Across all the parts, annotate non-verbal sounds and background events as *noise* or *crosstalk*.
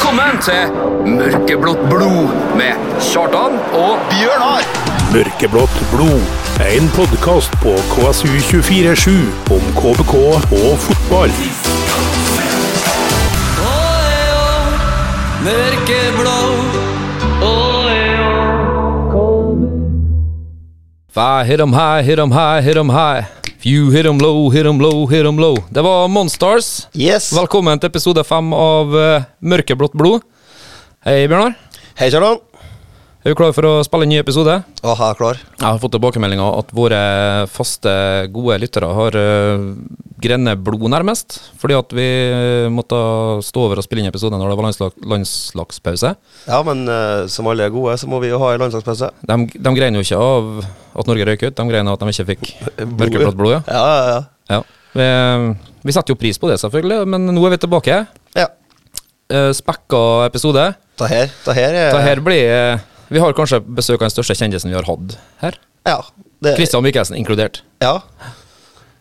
Velkommen til Mørkeblått blod med Kjartan og Bjørnar! Mørkeblått blod. En podkast på KSU247 om KBK og fotball. If I hit 'em high, If you hit them low, hit them low, hit them low. Det var Monstars. Yes. Velkommen til episode fem av uh, Mørkeblått blod. Hei, Bjørnar. Hei, Kjartan. Er du klar for å spille en ny episode? Å, jeg er klar. Jeg har fått tilbakemeldinger at våre faste, gode lyttere har uh, grenne blod, nærmest. Fordi at vi eh, måtte stå over og spille inn episode når det var landslag, landslagspause. Ja, men uh, som alle er gode, så må vi jo ha en landslagspause. De, de grein jo ikke av at Norge røyk ut, de grein av at de ikke fikk mørkeblått blod. Ja. Ja, ja, ja. Ja. Vi, vi setter jo pris på det, selvfølgelig, men nå er vi tilbake. ja. Uh, spekka episode. Det her, det her er Det her blir Vi har kanskje besøk av den største kjendisen vi har hatt her. Ja. Det, Christian Michelsen inkludert. Ja.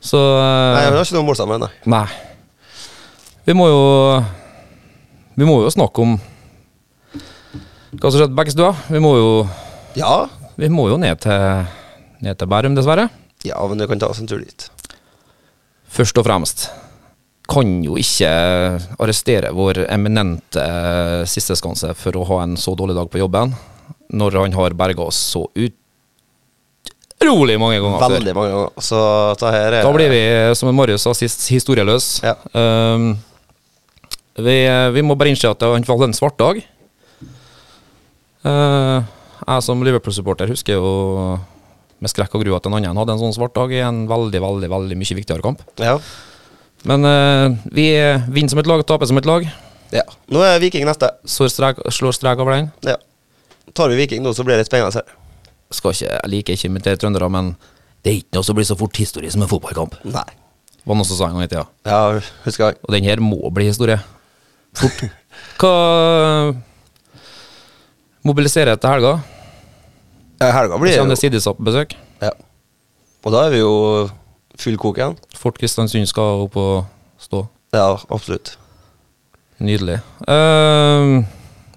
Så eh, Nei, vi har ikke noe mål sammen, nei. Nei. Vi må jo Vi må jo snakke om hva som skjedde på Bekkestua. Vi må jo Ja. Vi må jo ned til Ned til Bærum, dessverre. Ja, men du kan ta oss en tur dit. Først og fremst kan jo ikke arrestere vår eminente eh, sisteskanse for å ha en så dårlig dag på jobben, når han har berga oss så utrolig mange ganger før. Veldig mange ganger. Så det her er Da blir vi, som Marius sa sist, historieløs. Ja. Um, vi, vi må bare innse at han valgte en svart dag. Uh, jeg som Liverpool-supporter husker jo med skrekk og gru at en annen hadde en sånn svart dag i en veldig, veldig, veldig mye viktigere kamp. Ja. Men uh, vi vinner som et lag, taper som et lag. ja. Nå er Viking neste. Så strek, slår strek over den. Ja. Tar vi Viking nå, så blir det litt spennende her. Skal ikke, jeg liker ikke å imitere trøndere, men det er ikke noe som blir så fort historie som en fotballkamp. Nei. Var noe som sa en gang i tida. Ja, husker jeg. Og den her må bli historie. Fort. *laughs* Hva mobiliserer til helga? Ja, helga blir Kommer det jo Sidisak på besøk? ja. Og da er vi jo full kok igjen. Fort Kristiansund skal opp og stå. Ja, absolutt. Nydelig. Uh,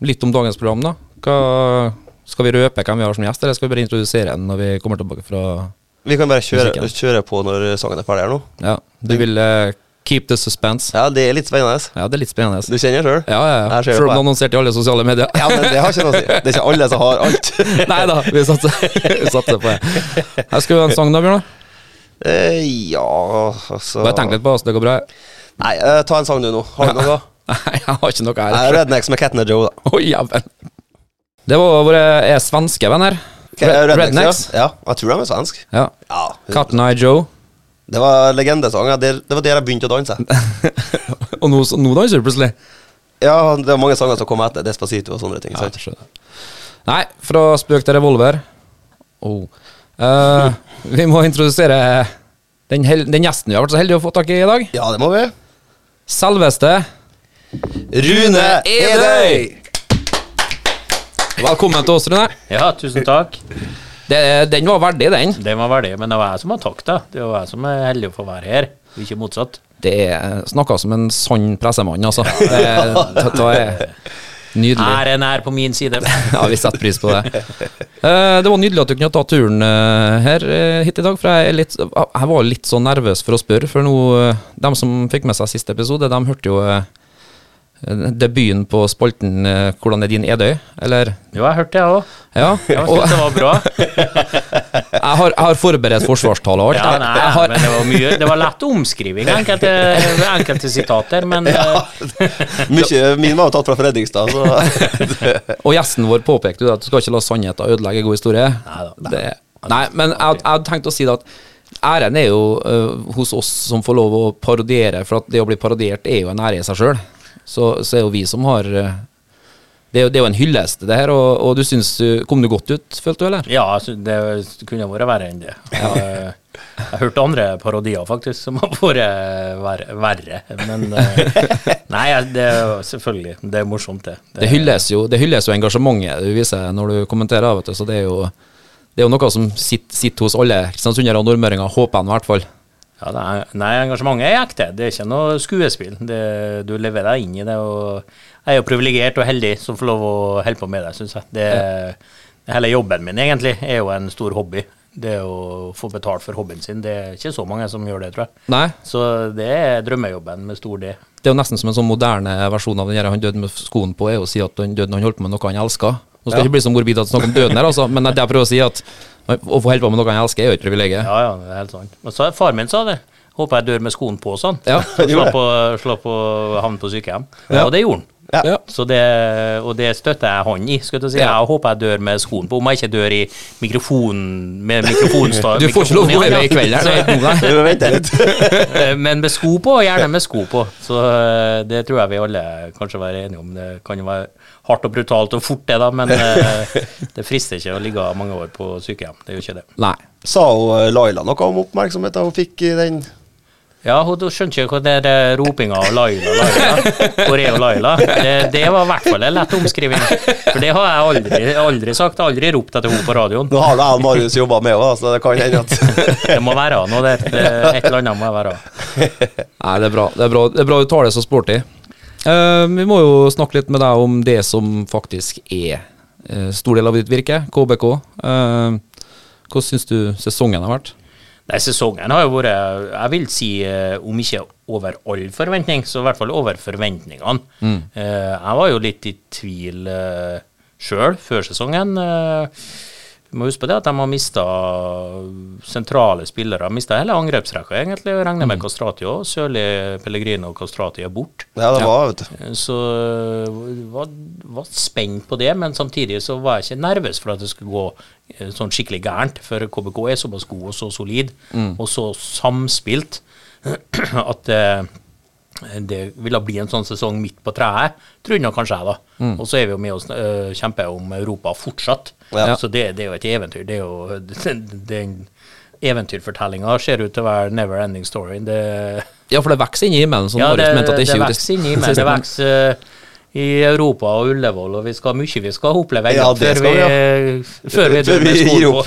litt om dagens program, da. Hva, skal vi røpe hvem vi har som gjest, eller skal vi bare introdusere den når vi kommer tilbake fra Vi kan bare kjøre, kjøre på når sangen er ferdig her nå. Ja, du vil uh, keep the suspense? Ja, det er litt spennende. Ja, det er litt spennende. Du kjenner sjøl? Ja, ja, ja. Jeg Selv om du annonsert i alle sosiale medier. Ja, men det har ikke noe å si. Det er ikke alle som har alt. *laughs* Nei da, vi satser, vi satser på det. Her skal vi ha en sang da, Bjørnar? Uh, ja, altså Bare tenk litt på oss, det går bra. Nei, uh, ta en sang du nå. Har du noe? Nei, *laughs* jeg har ikke noe her. Rednecks med Catna Joe, da. Oh, jævel. Det var våre er svenske venner. Ok, Red- Rednecks, Rednecks. Ja. jeg tror de er svensk. Ja. Ja, Cotton Eye Joe. Det var legendesanger. Det, det var der jeg begynte å danse. *laughs* Og nå, nå danser du plutselig. Ja, det var mange sanger som kom etter Despacito og sånne ting. Ja? Nei, fra spøk til revolver. Oh. Uh, *laughs* vi må introdusere den, den gjesten vi har vært så heldige å få tak i i dag. Ja, det må vi. Selveste Rune Edøy! Velkommen til oss, Rune. Ja, tusen takk. Det, den var verdig, den. Den var verdig, men det var jeg som har takk, da. Det var jeg som er heldig å få være her, ikke motsatt. Det er snakka som en sann pressemann, altså. Det, det, er nydelig. Æren er på min side. *laughs* Ja, vi setter pris på det. Eh, det var nydelig at du kunne ta turen eh, her eh, hit i dag. For jeg, litt, jeg var litt så nervøs for å spørre, for nå De som fikk med seg siste episode, de hørte jo debuten på spalten eh, 'Hvordan er din Edøy?' Eller Jo, jeg hørte det, jeg òg. Ja. Jeg Og syntes det var bra. *laughs* jeg har, jeg har forberedt forsvarstale og alt. Ja, nei, jeg har, men det var mye Det var lett omskriving, enkelte, enkelte sitater, men ja, *laughs* Mye, min var jo tatt fra Fredrikstad, så *laughs* Og gjesten vår påpekte jo at du skal ikke la sannheten ødelegge god historie. Neida. Det, nei, men jeg, jeg hadde tenkt å si det at æren er jo uh, hos oss som får lov å parodiere, for at det å bli parodiert er jo en ære i seg sjøl. Så, så er jo vi som har øh, det, er jo, det er jo en hyllest, det her, og, og du syns øh, Kom du godt ut, følte du, eller? ja, det kunne vært verre enn det. Jeg, jeg har hørt andre parodier, faktisk, som har vært verre. Men eh, *laughs* Nei, det er selvfølgelig. Det er morsomt, det. Det hylles jo, det hylles jo engasjementet du viser når du kommenterer, vet du, så det er jo det er jo noe som sitter, sitter hos alle kristiansundere og nordmøringer, håper jeg i hvert fall. Ja, er, nei, engasjementet er ekte. Det er ikke noe skuespill. Det, du lever deg inn i det. og Jeg er jo privilegert og heldig som får lov å holde på med det, syns jeg. Det, Hele jobben min egentlig er jo en stor hobby. Det å få betalt for hobbyen sin. Det er ikke så mange som gjør det, tror jeg. Nei, Så det er drømmejobben med stor D. det er jo nesten som en sånn moderne versjon av den her han døde med skoen på, er å si at han døde når han holdt på med noe han elska. Nå skal det ikke bli som morbid at snakke om døden her, altså, men det jeg prøver å si, at å få holde på med noe han elsker, er jo et privilegium. Ja, ja, det er helt sant. Men så far min sa det. Håper jeg dør med skoen på sånn. Ja. *laughs* Slå på, slå på havn på sykehjem. Ja. Og det gjorde han. Ja. Så det, og det støtter jeg han i. Skal jeg, si. Ja. jeg håper jeg dør med skoen på, om jeg ikke dør i mikrofonen med mikrofonstav. Du får ikke lov å gå over i kveld her. Du *laughs* litt. *laughs* Eh, Men med sko på, gjerne med sko på. Så eh, det tror jeg vi alle kanskje være enige om. Det kan jo være hardt og brutalt og fort, det, da, men eh, det frister ikke å ligge mange år på sykehjem. Det gjør ikke det. Nei. Sa hun eh, Laila noe om oppmerksomheten hun fikk i den? Ja, hun hun skjønte ikke hva det ropinga av Laila, Laila. Hvor er Laila? Det, det var i hvert fall en lett omskriving. For det har jeg aldri, aldri sagt. Aldri ropt etter henne på radioen. Nå har da jeg og Marius jobba med henne, så det kan hende at Det må være noe der. Et eller annet må jeg være. Nei, det er bra. Det er bra, det er bra du tar det så sporty. Eh, vi må jo snakke litt med deg om det som faktisk er uh, stor del av ditt virke, KBK. Uh, hvordan syns du sesongen har vært? Nei, Sesongen har jo vært, jeg vil si, eh, om ikke over all forventning, så i hvert fall over forventningene. Eh, jeg var jo litt i tvil uh, sjøl før sesongen. Eh, du må huske på det at de har mista sentrale spillere. Mista hele angrepsrekka, egentlig. Jeg regner med Kastrati òg. Sørli, Pellegrino og Kastrati er borte. Ja, det var, vet du. Så var, var spent på det, men samtidig så var jeg ikke nervøs for at det skulle gå eh, sånn skikkelig gærent. For KBK er såpass god og så solid, og så samspilt, *clears throat* at eh, det ville bli en sånn sesong midt på treet, tror jeg kanskje jeg, da. Og så er vi jo med og uh, kjemper om Europa fortsatt. Ja. Så det, det er jo et eventyr. Det er jo *laughs* den eventyrfortellinga ser ut til å være never ending story. Det Ja, for det vokser inni himmelen, som ja, det, mente at det det ikke vokser inni meg. Det vokser uh, i Europa og Ullevål, og vi skal mye vi skal oppleve Ja, det før, skal vi, vi, før vi gir skoen på.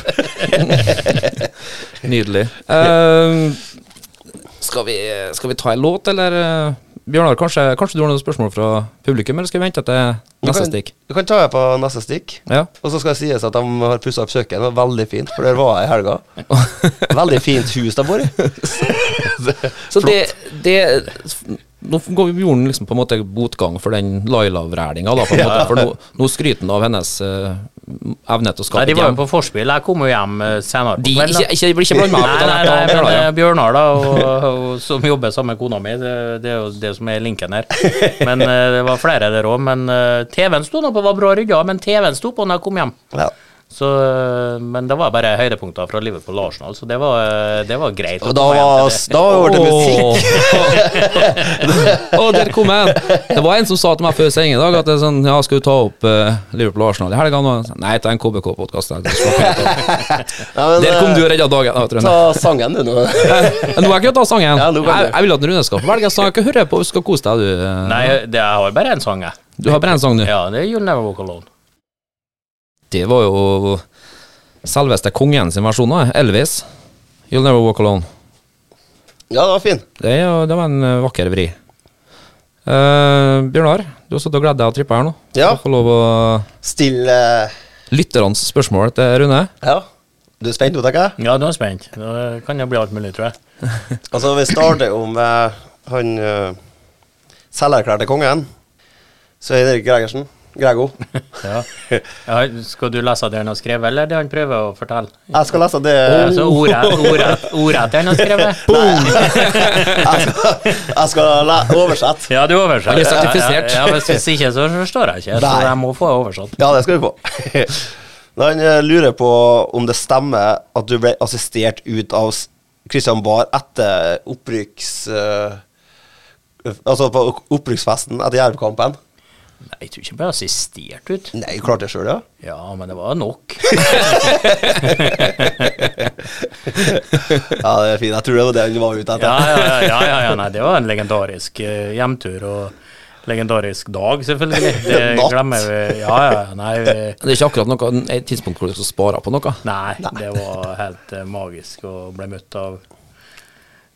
*laughs* *laughs* Nydelig. Eh, skal, vi, skal vi ta en låt, eller? eh, Bjørnar, kanskje, kanskje du har noen spørsmål fra publikum, eller skal vi vente til neste kan- stikk? Du kan ta det på neste stikk. Ja. Og så skal det sies at de har pussa opp kjøkkenet. Det var veldig fint, for der var jeg i helga. *laughs* Veldig fint hus de bor *laughs* i. Så det, det Nå gjorde han liksom på en måte botgang for den Laila-vrælinga, da, på en *laughs* måte. For nå, nå skryter han av hennes uh, evne til å skape hjem. de var jo på forspill. Jeg kom jo hjem eh, senere på De, kvelden. ikke, ikke, blir ikke *laughs* blant meg Nei, nei, nei, men Bjørnar, eh, Bjørnar, da, og, og, som jobber sammen med kona mi, det, det er jo det som er linken her. Men det var flere der òg. Men TV-en sto nå på, var bra rydda, men TV-en sto på når jeg kom hjem. Ja. Så, eh, men det var bare høydepunkter fra Liverpool og Arsenal, så det var, eh, det var greit. Og da var, det. over til musikk. Å, der kom jeg. Det var en som sa til meg før sending i dag at det er sånn, ja, skal du ta opp uh, Liverpool og Arsenal i helga? nå? Nei, det er en KBK-podkast. Der kom du og redda dagen. da, Ta sangen, du, nå. *laughs* Nå har jeg ikke tatt sangen. Ja, jeg, jeg vil at Rune skal få velge en sang. Hva hører jeg på? Du skal kose deg, du. Nei, det, jeg har bare én sang, jeg. Du har bare en sang, du. Ja, det er You'll Never Walk Alone. Det var jo selveste kongen sin versjon av Elvis. You'll Never Walk Alone. Ja, det var fin. Det, det var en eh, vakker vri. Uh, Bjørnar, du har stått og gledet deg og trippa her nå. Ja. Du får lov å Stille eh, Lytternes spørsmål til Rune. Ja. Du er spent tenker jeg? Ja, du er spent. Nå kan det bli alt mulig, tror jeg. *laughs* Altså, vi starter jo med han uh, selverklærte kongen. Svein Erik Gregersen. Grego. *laughs* Ja. Ja, skal du lese det han har skrevet, eller det han prøver å fortelle? Jeg skal lese det Altså *laughs* ordet det han har skrevet? *laughs* Jeg skal, jeg skal oversette. Ja, du oversetter. Han er sertifisert. Ja, ja, hvis, hvis ikke, så forstår jeg ikke. Så Nei. jeg må få oversatt. Ja, det skal vi få. Når han eh, lurer på om det stemmer at du ble assistert ut av Christian Bahr etter opprykks... Uh, altså på opprykksfesten etter Jerv-kampen. Nei, jeg tror ikke jeg ble assistert ut. Nei, klarte det sjøl, ja. Ja, men det var nok. *laughs* Ja, det er fint. Jeg tror det var det han var ute etter. Ja, ja, ja, ja, ja, nei, det var en legendarisk uh, hjemtur og legendarisk dag, selvfølgelig. *laughs* Det glemmer vi. Ja, ja, nei, vi, Det er ikke akkurat noe et tidspunkt hvor du skal spare på noe. nei, det var helt uh, magisk å bli møtt av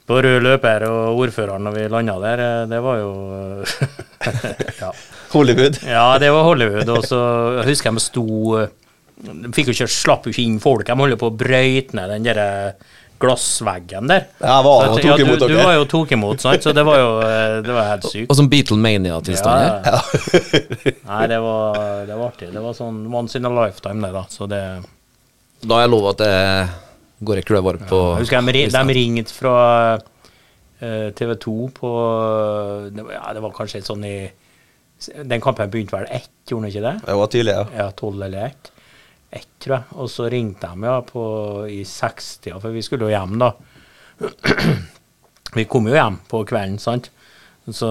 på rød løper og ordføreren når vi landa der, eh, det var jo *laughs* ja. Hollywood. *laughs* ja, det var Hollywood. Og så husker jeg vi sto De fikk jo ikke slapp jo ikke inn folk. De holdt på å brøyte ned den der eh, glassveggen der. Jeg var og Så at- tok ja, imot du, du var jo tok imot, sant? så det var jo eh, det var helt sykt. Og sånn Beatlemania-tilstand Ja, Ja. Nei, det var, det var artig. Det var sånn once in a lifetime, det, da. Så det Da er jeg lov at det går ei klø varmt på Jeg husker de, de ringte fra eh, TV 2 på det var, ja, det var kanskje sånn i Den kampen begynte vel ett, gjorde den ikke det? Det var tidlig, ja. Ja, tolv eller ett. Ett, tror jeg. Og så ringte de ja, på, i sekstida, for vi skulle jo hjem, da. *clears throat* Vi kom jo hjem på kvelden, sant. Så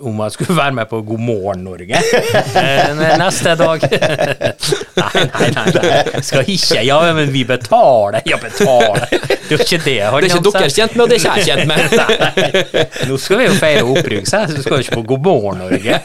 om jeg skulle *laughs* være med på God morgen Norge eh, neste dag *laughs* Nei, nei, nei, nei. Skal ikke. Ja, men vi betaler. Ja, betaler. Det jo ikke det. Det er ikke dere kjent med, og det er ikke jeg kjent med. *laughs* Nå skal vi jo feire opprykk, så du skal jo ikke på God morgen Norge.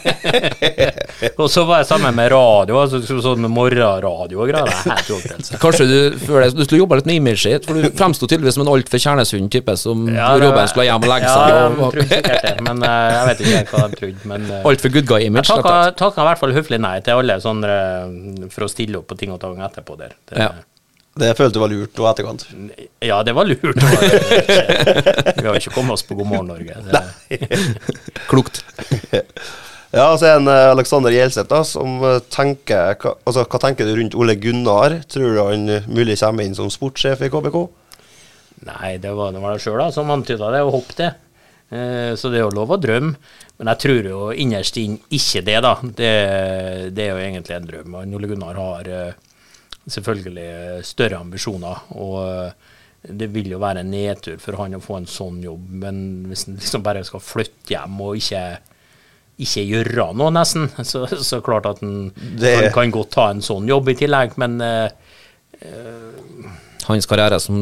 *laughs* og så var jeg sammen med radio, altså sånn morgenradio og greier. Er altså. Kanskje du før det, du skulle jobbe litt med imaget ditt, for du fremsto tydeligvis som en altfor kjernesund type som Ja, det- skulle hjem og legge seg. Ja, og, og. det, men eh, jeg vet ikke hva de trodde. Men eh, Altfor good jeg guy-image. takka, rett takka i hvert fall høflig nei til alle sånne eh, for å stille opp på ting og tang etterpå der. Det, Ja. Det følte du var lurt nå etterkant. ja, det var lurt. *laughs* Vi har jo ikke kommet oss på God morgen Norge. Det, *laughs* Klokt. Ja, så er det en eh, Alexander Gjelseth da, som eh, tenker hva, altså, hva tenker du rundt Ole Gunnar? Tror du han eh, mulig kommer inn som sportssjef i KBK? Nei, det var det var det sjøl som antyda det, og hopp det. Eh, så det er jo lov å drømme. Men jeg tror jo innerst inn ikke det, da. Det, det er jo egentlig en drøm. Og Ole Gunnar har eh, selvfølgelig større ambisjoner. Og eh, det vil jo være en nedtur for han å få en sånn jobb. Men hvis han liksom bare skal flytte hjem og ikke ikke gjøre noe, nesten, *laughs* så, så klart at han Det- han kan godt ta en sånn jobb i tillegg, men uh, Hans karriere som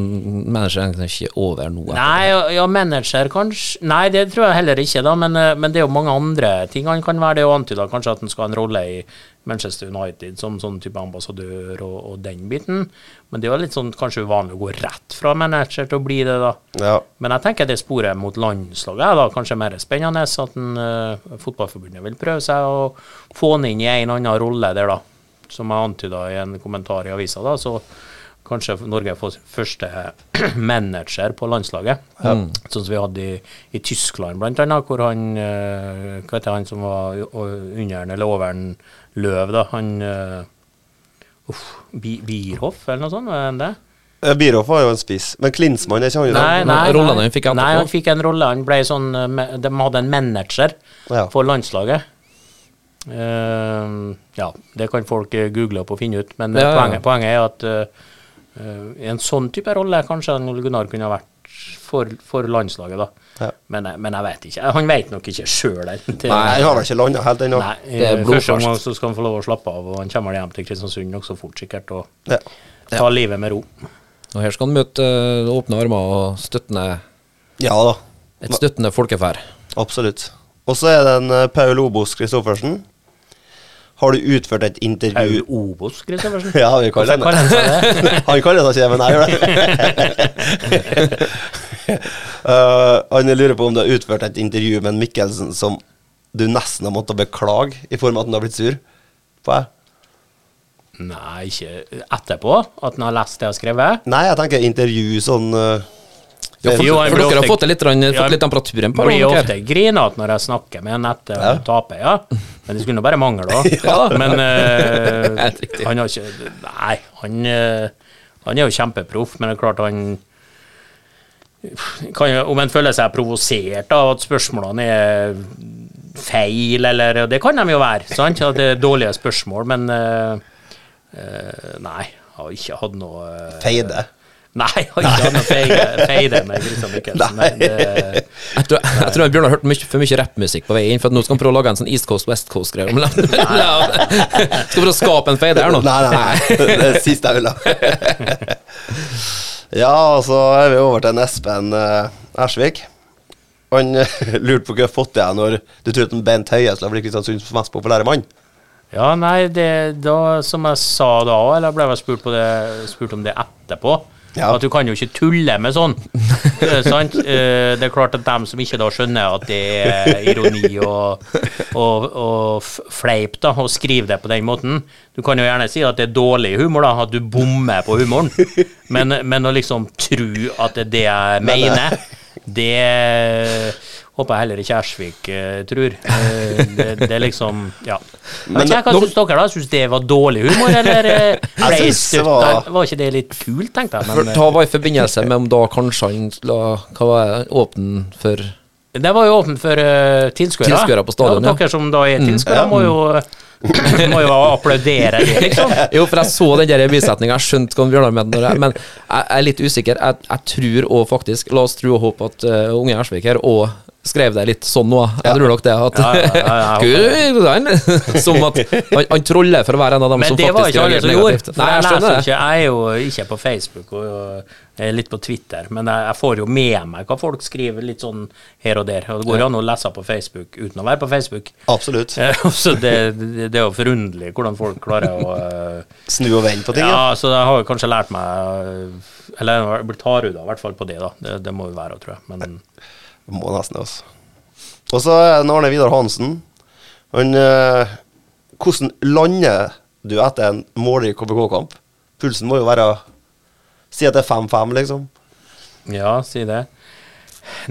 manager er egentlig ikke over nå. Nei, ja, manager kanskje Nei, det tror jeg heller ikke, da. Men, men det er jo mange andre ting han kan være. Det er jo antyda kanskje at han skal ha en rolle i Manchester United som sånn type ambassadør og, og den biten. Men det jo litt sånn kanskje uvanlig å gå rett fra manager til å bli det, da. Ja. Men jeg tenker det sporet mot landslaget er da kanskje mer spennende. At en, uh, Fotballforbundet vil prøve seg å få han inn i en annen rolle der, da. Som jeg antyda i en kommentar i avisa, da. Så kanskje Norge får sin første *clears throat* manager på landslaget. Sånn som vi hadde i, i Tyskland, blant annet, hvor han eh, Hva heter han som var under eller over en løv, da? Han eh, Uff, Bi- Bierhoff, eller noe sånt? Var det Bierhoff var jo en spiss, men Klinsmann er ikke han? Nei, nei, rollen nei. han fikk etterpå? Nei, han fikk en rolle. Han ble sånn eh, De hadde en manager Ja. for landslaget. Uh, ja, det kan folk google opp og finne ut, men Ja, ja. poenget, poenget er at eh, i en sånn type rolle kanskje Ole Gunnar kunne ha vært for, for landslaget, da. Ja. Men, jeg- men jeg vet ikke. Han vet nok ikke sjøl. Nei, han har vel ikke landa helt ennå. Først Det eh. Første omgang så skal han få lov å slappe av, og han kommer hjem til Kristiansund nokså fort, sikkert, og Ja. ta livet med ro. Og her skal han møte eh, åpne armer og støttende, ja da, et støttende folkeferd. absolutt. Og så er det en eh, Paul Obos Christoffersen. Har du utført et intervju Er du Obos, Kristoffersen. Ja, vi kaller han det. han kaller seg ikke det, men jeg gjør det. *laughs* Eh, han lurer på om du har utført et intervju med en Mikkelsen som du nesten har måttet beklage, i form av at han har blitt sur på deg. Nei, ikke etterpå? At han har lest det jeg har skrevet? Nei, jeg tenker intervju sånn eh, Ja, for, Jo, for blir dere har fått, litt, Ja, fått litt temperaturen på Blir dere. ofte grinete når jeg snakker med en etter Ja. å tape, ja. Men det skulle nå bare mangle, da. *laughs* Ja. Men *laughs* uh, han har ikke Nei, han, eh, han er jo kjempeproff, men det er klart han kan Om han føler seg provosert av at spørsmålene er feil, eller Det kan de jo være, sant? At det er dårlige spørsmål, men uh, uh, Nei, jeg har ikke hatt noe eh, feide. Nei, jeg har ikke hatt noe feide, feide med Christian. Nei, Jeg tror, Bjørn har hørt mye, for mye rappmusikk på vei inn, for at nå skal han prøve å lage en sånn East Coast, West Coast-greie. om- *laughs* Skal prøve å skape en feide her nå. Nei, nei, nei. *laughs* Det er det siste jeg vil ha. ja, så er vi over til en Espen uh, Ersvik. Han eh, lurte på hva jeg har fått til når du tror at en Bent Høie skulle bli Kristiansunds mest populære mann. Ja, nei, det, da, som jeg sa da, eller ble jeg spurt, på det, spurt om det etterpå, Ja. At du kan jo ikke tulle med sånn. Sant? *laughs* Eh, Det er klart at dem som ikke da skjønner at det er ironi og, og, og fleip, da, og skriver det på den måten Du kan jo gjerne si at det er dårlig humor, da, at du bommer på humoren, men, men å liksom tro at det er det jeg mener, det håper jeg heller ikke Ersvik uh, tror. Uh, det, det er liksom Ja. *laughs* Men, Men hva syns dere, da? Syns det var dårlig humor, eller uh, det var- Var ikke det litt kult, tenkte jeg. Men, ta var i forbindelse med om da kanskje han la Hva var det, åpen for det var jo åpent for uh, tilskuere. Tilskuere på stadion, ja. Dere som da er tilskuere, må jo må jo applaudere det, liksom. *laughs* Jo, for jeg så den der bisetninga, jeg skjønte hva Bjørnar mente, jeg- men jeg er litt usikker. Jeg, jeg tror òg faktisk, la oss tro og håpe at uh, unge Ersvik her òg skrev det litt sånn nå. Jeg tror nok det. At, Ja, ja, ja, *laughs* *laughs* Som at han, han troller for å være en av dem Men som det var faktisk ikke alle som gjorde. negativt. Nei, jeg, jeg jeg er jo ikke på Facebook og jeg er litt på Twitter, men jeg, jeg får jo med meg hva folk skriver litt sånn her og der. Og det går jo an å lese på Facebook uten å være på Facebook. Absolutt. *laughs* Eh, Så det, det, det er jo forunderlig hvordan folk klarer å eh, Snu og vende på ting. Ja. Ja, så jeg har jo kanskje lært meg eh, Eller jeg har blitt hardhuda i hvert fall på det, da. Det, det må jo være, tror jeg. Men Må nesten, det, altså. Og så er det Arne Vidar Hansen. Han eh, Hvordan lander du etter en målrik KBK-kamp? Pulsen må jo være Si at det er 5-5, liksom. ja, si det.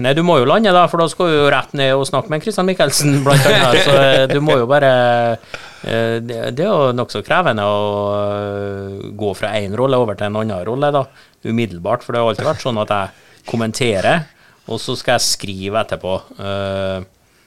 Nei, du må jo lande, da, for da skal du jo rett ned og snakke med Christian Michelsen, blant annet. Så eh, du må jo bare eh, Det, er jo nokså krevende å eh, gå fra én rolle over til en annen rolle, da. Umiddelbart. For det har alltid vært sånn at jeg kommenterer, og så skal jeg skrive etterpå.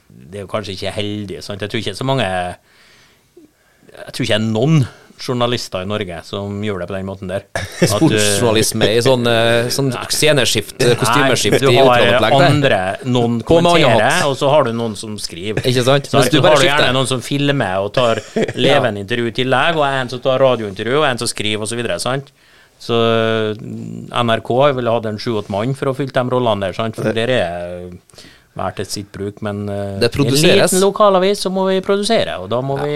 Det er jo kanskje ikke heldig, sant. Jeg tror ikke så mange Jeg tror ikke noen journalister i Norge som gjør det på den måten der. *laughs* Sportsjournalisme i sånn, eh, sånn sceneskift, kostymeskift Nei, i du har andre Noen kommenterer, og så har du noen som skriver. Ikke sant? Så du du har du gjerne noen som filmer og tar *laughs* levende intervju i tillegg, og en som tar radiointervju, og en som skriver, osv. sant? Så mm, NRK ville hatt en sju-åtte mann for å fylle de rollene der, sant? for der er hver til sitt bruk. Men uh, en liten lokalavis så må vi produsere, og da må vi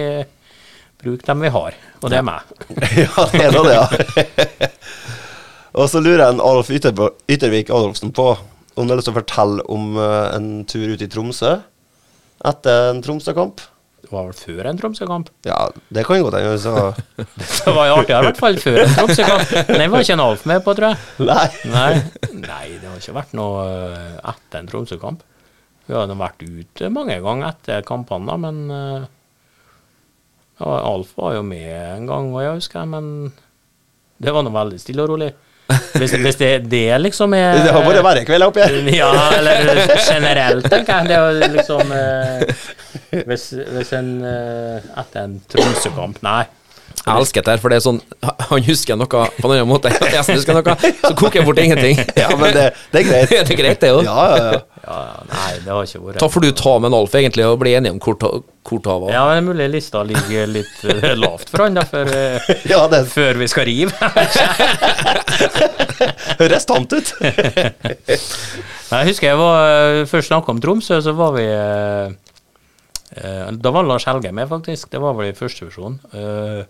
bruke dem vi har, og det er meg. *laughs* ja, det er det, ja. *laughs* og så lurer jeg en Alf Ytterbo- Yttervik Adolfsen på om du har lyst til å fortelle om eh, en tur ut i Tromsø etter en Tromsø-kamp. Det var vel før en Tromsø-kamp? Ja, det kan godt hende. så- *laughs* Det var jo artigere i hvert fall før en Tromsø-kamp. Den var ikke en Alf med på, tror jeg. Nei. Nei, nei, det har ikke vært noe eh, etter en Tromsø-kamp. Vi har vært ute mange ganger etter kampene, men eh, ja, Alf var jo med en gang, hva jeg husker, men det var nå veldig stille og rolig. Hvis, *laughs* hvis det, det liksom er Det har vært verre kvelder oppi her. Ja, eller generelt, tenker jeg. Det er liksom eh, *laughs* hvis, hvis en eh, Etter en Tromsø-kamp Nei. Jeg elsker det her, for det er sånn Han husker noe på en annen måte. *laughs* Jeg husker noe, så koker jeg bort ingenting. *laughs* Ja, men det, det er greit. *laughs* det er greit, det òg. Ja, ja, ja. Ja, ja, nei, det har ikke vært Da får du ta med en Alf, egentlig, og bli enige om hvor ta, var. Ja, men det er mulig lista ligger litt eh, lavt for han da, før, eh, ja det før vi skal rive. høres tamt ut. Jeg husker jeg var eh, først snakka om Tromsø, så var vi Da var Lars Helge med, faktisk. Det var vel i første divisjon. Uh,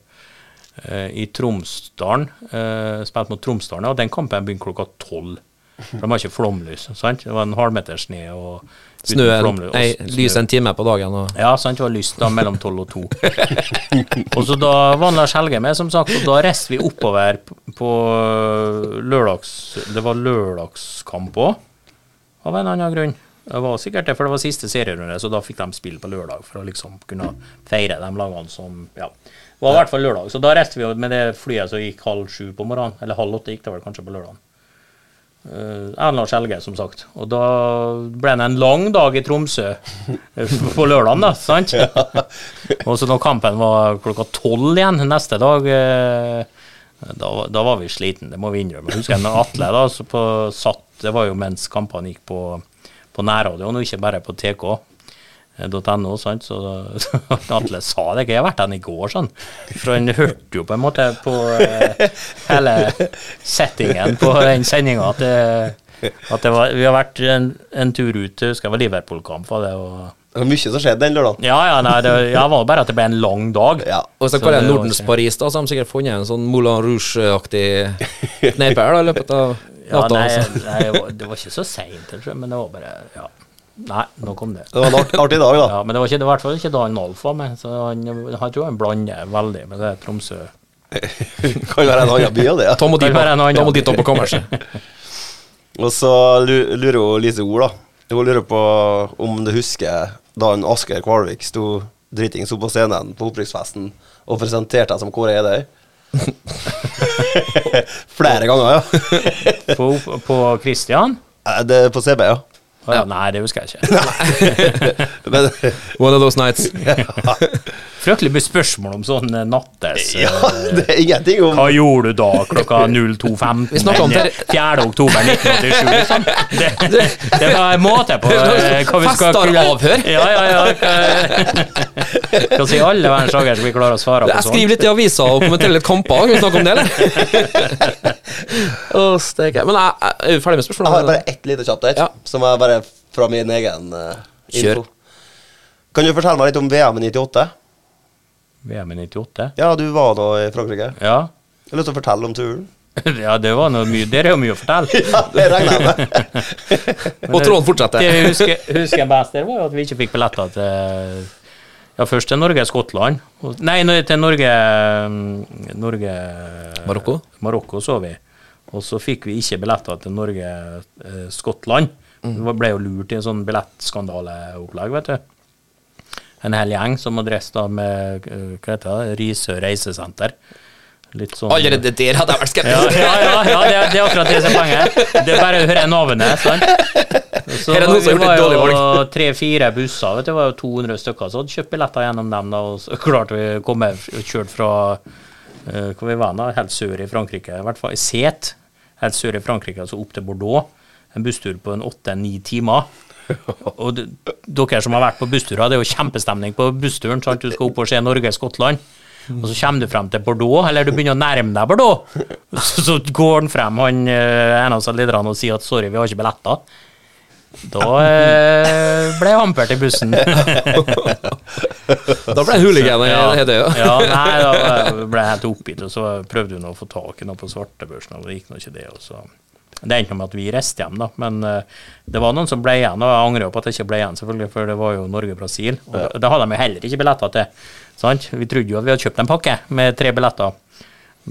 I Tromsdalen. Uh, spilte mot Tromsdalen, og den kampen begynte klokka tolv. For de har ikke flomlys. sant? Det var en halvmeter snø og Snø, flomlys, nei, snø. lys en time på dagen. Og. Ja, sant, det var lyst da mellom tolv og to. *laughs* og så da var Lars Helge med, som sagt, og da reiste vi oppover på lørdags Det var lørdagskamp òg, av en annen grunn. Det var sikkert det, for det var siste serierunde, så da fikk de spille på lørdag for å liksom kunne feire de lagene som Ja. Det var i hvert fall lørdag. Så da reiste vi med det flyet som gikk halv sju på morgenen. Eller halv åtte gikk det vel kanskje på lørdagen. Uh, Erlend Lars Helge, som sagt. Og da ble det en lang dag i Tromsø eh, på lørdagen, da. sant? *laughs* og så når kampen var klokka tolv igjen neste dag, eh, da, da var vi sliten, det må vi innrømme. Jeg husker jeg Atle, da, så på, satt, det var jo mens kampene gikk på, på nærradioen, og ikke bare på tk. .no, sant? Så Atle sa det ikke. Jeg har vært der i går, sånn. For han hørte jo på en måte på eh, hele settingen på den sendinga at, det, at det var, vi har vært en, en tur ut, jeg husker jeg var Liverpool-kamp, var det, og Det var mye som skjedde den lørdagen. Ja, ja, nei, det ja, var bare at det ble en lang dag. Ja. Og Så kaller det Nordens ikke- Paris, da, så har de sikkert funnet en sånn Moulin Rouge-aktig *laughs* kneipe her da, i løpet av Ja, nei, altså. nei, det var- ikke så seint, men det var bare Ja. Nei, nå kom det. Det var en art, artig dag, da. Ja, Men det var ikke, det var i hvert fall ikke da han Alf var med, så han, jeg tror han blander veldig med det Tromsø. *laughs* kan være en annen by av det. Ja. Tom og dit opp på kammerset. Og så lurer jo Lise Ord, da. Hun lurer på om du husker da en Asker Kvalvik sto dritings opp på scenen på opprykksfesten og presenterte deg som Kåre Edøy. *laughs* Flere ganger, ja. På, på Christian? Det er på CB, ja. Ja, Nei, det husker jeg ikke. Men, *laughs* One of those nights. *laughs* Fryktelig mye spørsmål om sånn eh, nattes ja, eh, *laughs* det er ingenting om Hva gjorde du da klokka 02.15 Vi snakker om den 4. oktober 1987, liksom? Det, det, det var en måte på Fester hva vi skal Festaravhør. Ja, ja, ja. Hva si alle verdens dager skal vi klare å svare på Jeg sånn? skriver litt i avisa og kommenterer litt kamper. Kan vi snakke om det, eller? Steike. Men jeg, jeg er ferdig med Jeg har bare ett lite kjapt et, Ja. som er bare fra min egen Kjør. info. Kan du fortelle meg litt om VM i 98? VM i 98? Ja, du var da i Frankrike. Ja. Jeg har lyst til å fortelle om turen. *laughs* ja, det var noe mye Der er jo mye å fortelle. *laughs* Ja, det regner jeg med. *laughs* Og tråden fortsetter. Det jeg husker, husker jeg best der, var jo at vi ikke fikk billetter til Ja, først til Norge-Skottland. Nei, til Norge mm, Norge Marokko? Marokko så vi. Og så fikk vi ikke billetter til Norge-Skottland. Mm. Vi ble jo lurt i en sånn billettskandaleopplegg, vet du. En hel gjeng som hadde reist da med eh, hva heter det, Risør reisesenter. Litt sånn Allerede der hadde jeg vært ja, skeptisk. ja, ja, ja det, er- det er akkurat det som er poenget. Det er bare å høre navnet. sant? Så Her er noen som har gjort var et dårlig jo valg. *laughs* tre-fire busser, vet du, det var jo 200 stykker, så hadde kjøpt billetter gjennom dem. da, Og så *laughs* klarte vi å komme og kjørt fra uh, hvor vi var da, helt sør i Frankrike, i hvert fall i Set, helt sør i Frankrike, altså opp til Bordeaux. En busstur på en åtte-ni timer. Og dere som har vært på bussturer, det er jo kjempestemning på bussturen. sant? Du skal opp og se Norge-Skottland. Og så kommer du frem til Bordeaux, eller du begynner å nærme deg Bordeaux. *laughs* Så, så går han frem, han eh, en av lederne, og sier at sorry, vi har ikke billetter. Da eh, ble jeg hampert i bussen. *laughs* Da ble jeg hooligan i Hedøy. Ja. ja, nei, da ble jeg helt oppgitt, og så prøvde hun å få tak i noe på svartebørsen, og det gikk nå ikke det. Og så. Det endte med at vi reiste hjem, da, men uh, det var noen som ble igjen, og jeg angrer på at jeg ikke ble igjen, selvfølgelig, for det var jo Norge-Brasil. Og da, det hadde de jo heller ikke billetter til. Sant? Vi trodde jo at vi hadde kjøpt en pakke med tre billetter.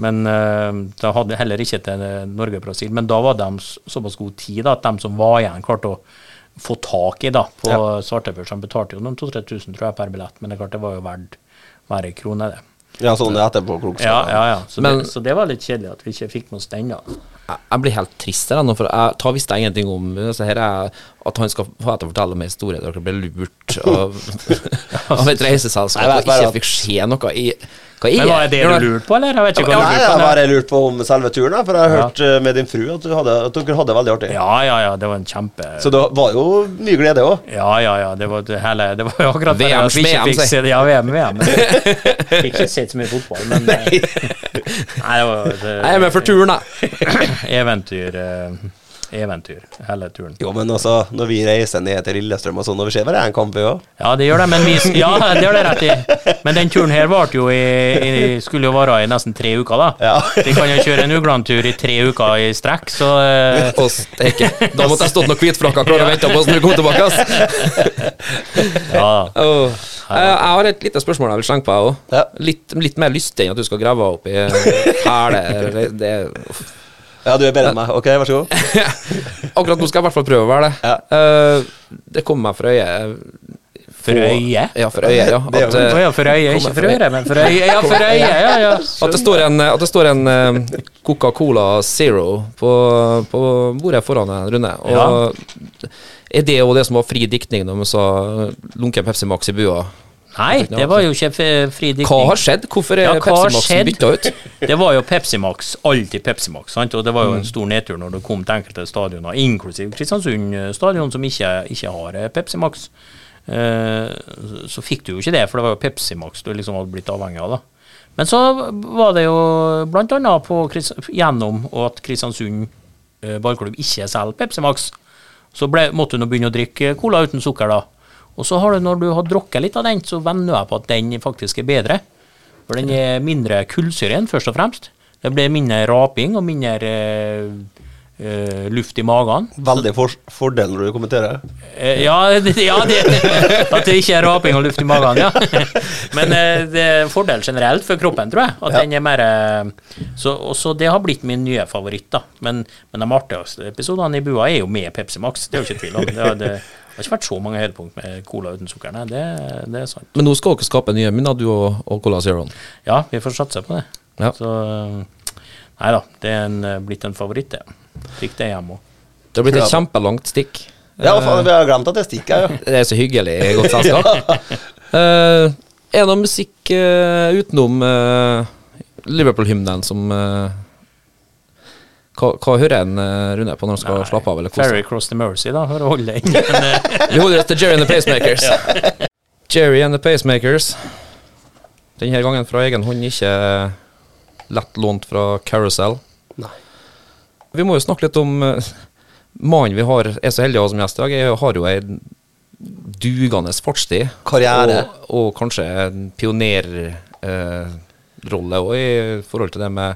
Men uh, da hadde heller ikke til Norge Norge-Brasil. Men da var de såpass god tid da, at de som var igjen, klarte å få tak i da, på Ja. svartebørs. De betalte jo noen 2000-3000 tror jeg per billett, men det er klart det var jo verdt hver krone, det. Ja, sånn det etterpå klokskap. Ja, ja, ja. Så, Men- det, så det var litt kjedelig at vi ikke fikk med oss den, da. Jeg jeg blir helt trist her nå, for jeg tar visste ingenting om så her er at han skal få til å fortelle meg historie der dere ble lurt av, *laughs* av et reiseselskap og ikke fikk se noe i Hva er Men var det det du lurte på, eller? Jeg vet ikke hva Nei, du jeg bare lurt på om selve turen, for jeg har hørt eh, med din fru at, du hadde, at dere hadde det veldig artig. Ja, ja, ja, det var en kjempe Så det var jo mye glede òg. Ja, ja, ja, det var det hele Det var jo akkurat det VM, at vi ikke fikk se Ja, VM, VM. *laughs* Fikk ikke sett så mye fotball, men eh, *laughs* Nei, det var det, Jeg er med for turen, da. *coughs* Eventyr. eh, Eventyr, hele turen. Jo, men altså, når vi reiser ned til Lillestrøm og sånn, og vi ser bare en kamp, vi òg. Ja, det gjør det, men vi Ja, det gjør det rett i. Men den turen her varte jo i, i Skulle jo vare i nesten tre uker, da. Ja. Vi kan jo kjøre en Ugland-tur i tre uker i strekk, så uh... Å, steike. Da måtte jeg stått noen hvitfrakker klar og venta på oss når du kom tilbake. ass. ja. Oh. Jeg, jeg har et lite spørsmål jeg vil slenge på, jeg òg. Litt, litt mer lystig enn at du skal grave opp i hæler. Det, det, ja, du er bedre enn meg. Ok, vær så god. *laughs* akkurat nå skal jeg i hvert fall prøve å være det. Uh, det kommer meg for øyet For øyet? Ja, for øyet, ja. At, eh, ja, for øyet, ikke for øret, men for øyet. Ja, for øyet, ja, ja. At det står en, at det står en eh, Coca-Cola Zero på, på bordet foran deg, Rune. Og Er det jo det som var fri diktning når vi sa lunken Pepsi Max i bua? Nei, det var jo ikke fri diktning. Hva har skjedd? Hvorfor er Ja, Pepsi Max bytta ut? *laughs* Det var jo Pepsi Max, alltid Pepsi Max. Sant? Og det var jo en stor nedtur når det kom til enkelte stadioner, inklusiv Kristiansund eh, stadion, som ikke, ikke har eh, Pepsi Max. Eh, så- fikk du jo ikke det, for det var jo Pepsi Max du liksom hadde blitt avhengig av. da. Men så var det jo annet gjennom at Kristiansund ballklubb ikke selger Pepsi Max, så ble, måtte du nå begynne å drikke cola uten sukker, da. Og så har du, når du har drukket litt av den, så venner jeg på at den faktisk er bedre. For den er mindre kullsyre enn, først og fremst. Det blir mindre raping og mindre uh, luft i magen. Veldig for fordel når du kommenterer. Uh, ja, *laughs* det, ja det, at det ikke er raping og luft i magen, ja. *laughs* Men uh, det er en fordel generelt for kroppen, tror jeg. At Ja. den er mer så, så Det har blitt min nye favoritt, da. Men, men de artigste episodene i bua er jo med Pepsi Max, det er jo ikke tvil om. Det, det, det har ikke vært så mange høydepunkt med cola uten sukker, nei. Det, det er sant. Men nå skal dere skape nye minner, du og, og Cola Zeroen. Ja, vi får satse på det. Ja. Så Nei da, det er en, eh, blitt en favoritt, det. Fikk det hjemme òg. Det har blitt Ja. et kjempelangt stikk. Ja, faen, vi har glemt at det stikker, ja. *laughs* Det er så hyggelig i godt selskap. *laughs* Eh, er det noe musikk uh, utenom uh, Liverpool-hymnen som eh, hva, hva hører en uh, Rune på når han skal slappe av eller kose Ferry? Cross the Mercy, da, for å holde den. *laughs* Eh, Vi holder oss til Jerry and the Pacemakers. *laughs* Jerry and the Pacemakers. Denne gangen fra egen hånd, ikke lett lånt fra Carousel. Nei. Vi må jo snakke litt om uh, mannen vi har, er så heldig å ha som gjest i dag. Jeg har jo ei dugende fartstid. Karriere. Og, og kanskje en pionerrolle òg i forhold til det med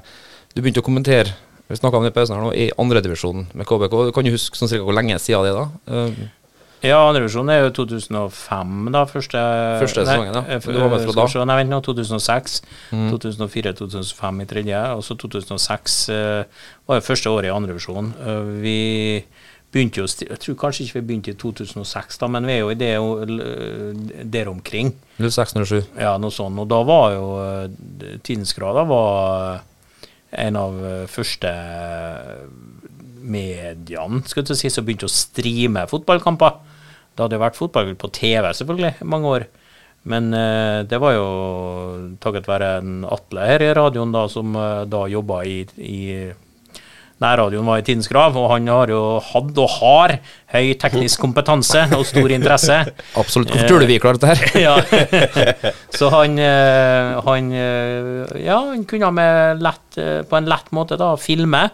Du begynte å kommentere vi snakka om det i pausen her nå, i andredivisjon med KBK. Kan du huske sånn cirka hvor lenge siden det er da? Eh, Ja, andrevisjon er jo 2005, da. Første, Første sesongen, ja. eh, Du var med fra da. se, Nei, vent nå. 2006. 2004-2005 i tredje. Og så 2006 uh, var jo første året i andrevisjon. Uh, vi begynte jo Jeg tror kanskje ikke vi begynte i 2006, da, men vi er jo i det uh, der omkring. 06-07. Ja, noe sånt. Og da var jo uh, Tidensgrada var en av uh, første mediene skal du si, som begynte å streame fotballkamper. Det hadde jo vært fotball på TV selvfølgelig mange år. Men eh, det var jo takket være en Atle her i radioen da, som eh, da jobba i, i Nærradioen var i tidens grav, og han har jo hatt og har høy teknisk *laughs* kompetanse og stor interesse. Absolutt. Hvorfor tror du vi klarer dette her? *laughs* ja. *laughs* Så han, eh, han eh, Ja, han kunne med lett, eh, på en lett måte da filme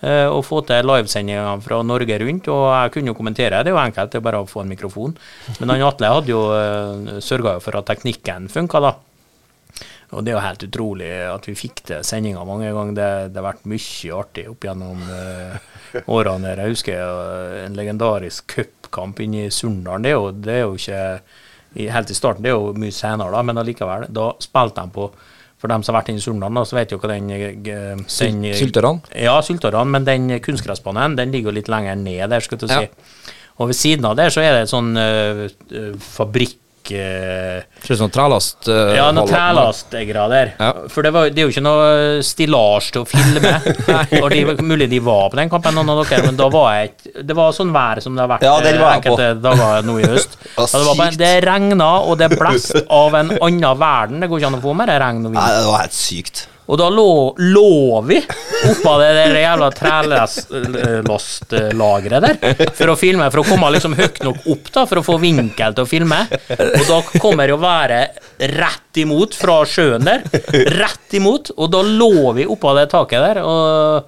og få til livesendinger fra Norge rundt. Og jeg kunne jo kommentere, det er jo enkelt, det er bare å få en mikrofon. Men han Atle hadde jo sørga for at teknikken funka, da. Og det er jo helt utrolig at vi fikk til sendinga mange ganger. Det, det har vært mye artig opp gjennom eh, *laughs* årene. Jeg husker eh, en legendarisk cupkamp inne i Surndalen. Det, det er jo ikke Helt i starten, det er jo mye senere, da, men allikevel. Da spilte de på For dem som har vært inne i Surndalen, så vet jo hva den, eh, den Sylterne? Ja, Sylterne, men den kunstgressbanen den ligger jo litt lenger ned der, skal du si. Ja. Og ved siden av der så er det et sånn uh, eh, fabrikk eh, Ser ut som trælast. eh, ja, noe der. Ja. For det, var, det er jo ikke noe stillas til å filme. *laughs* og de, mulig de var på den kampen, noen av dere, men da var jeg Det var sånn vær som det har vært Ja, det var eh, jeg enkelte dager nå i høst. *laughs* Det, var bare, det regna, og det blåste av en annen verden. Det går ikke an å få mer regn og Nei, vind. det var helt sykt. Og da lå, lå vi oppå det der jævla trelastlageret der for å filme, for å komme liksom høyt nok opp da, for å få vinkel til å filme. Og da kommer jo været rett imot fra sjøen der. Rett imot. Og da lå vi oppå det taket der. og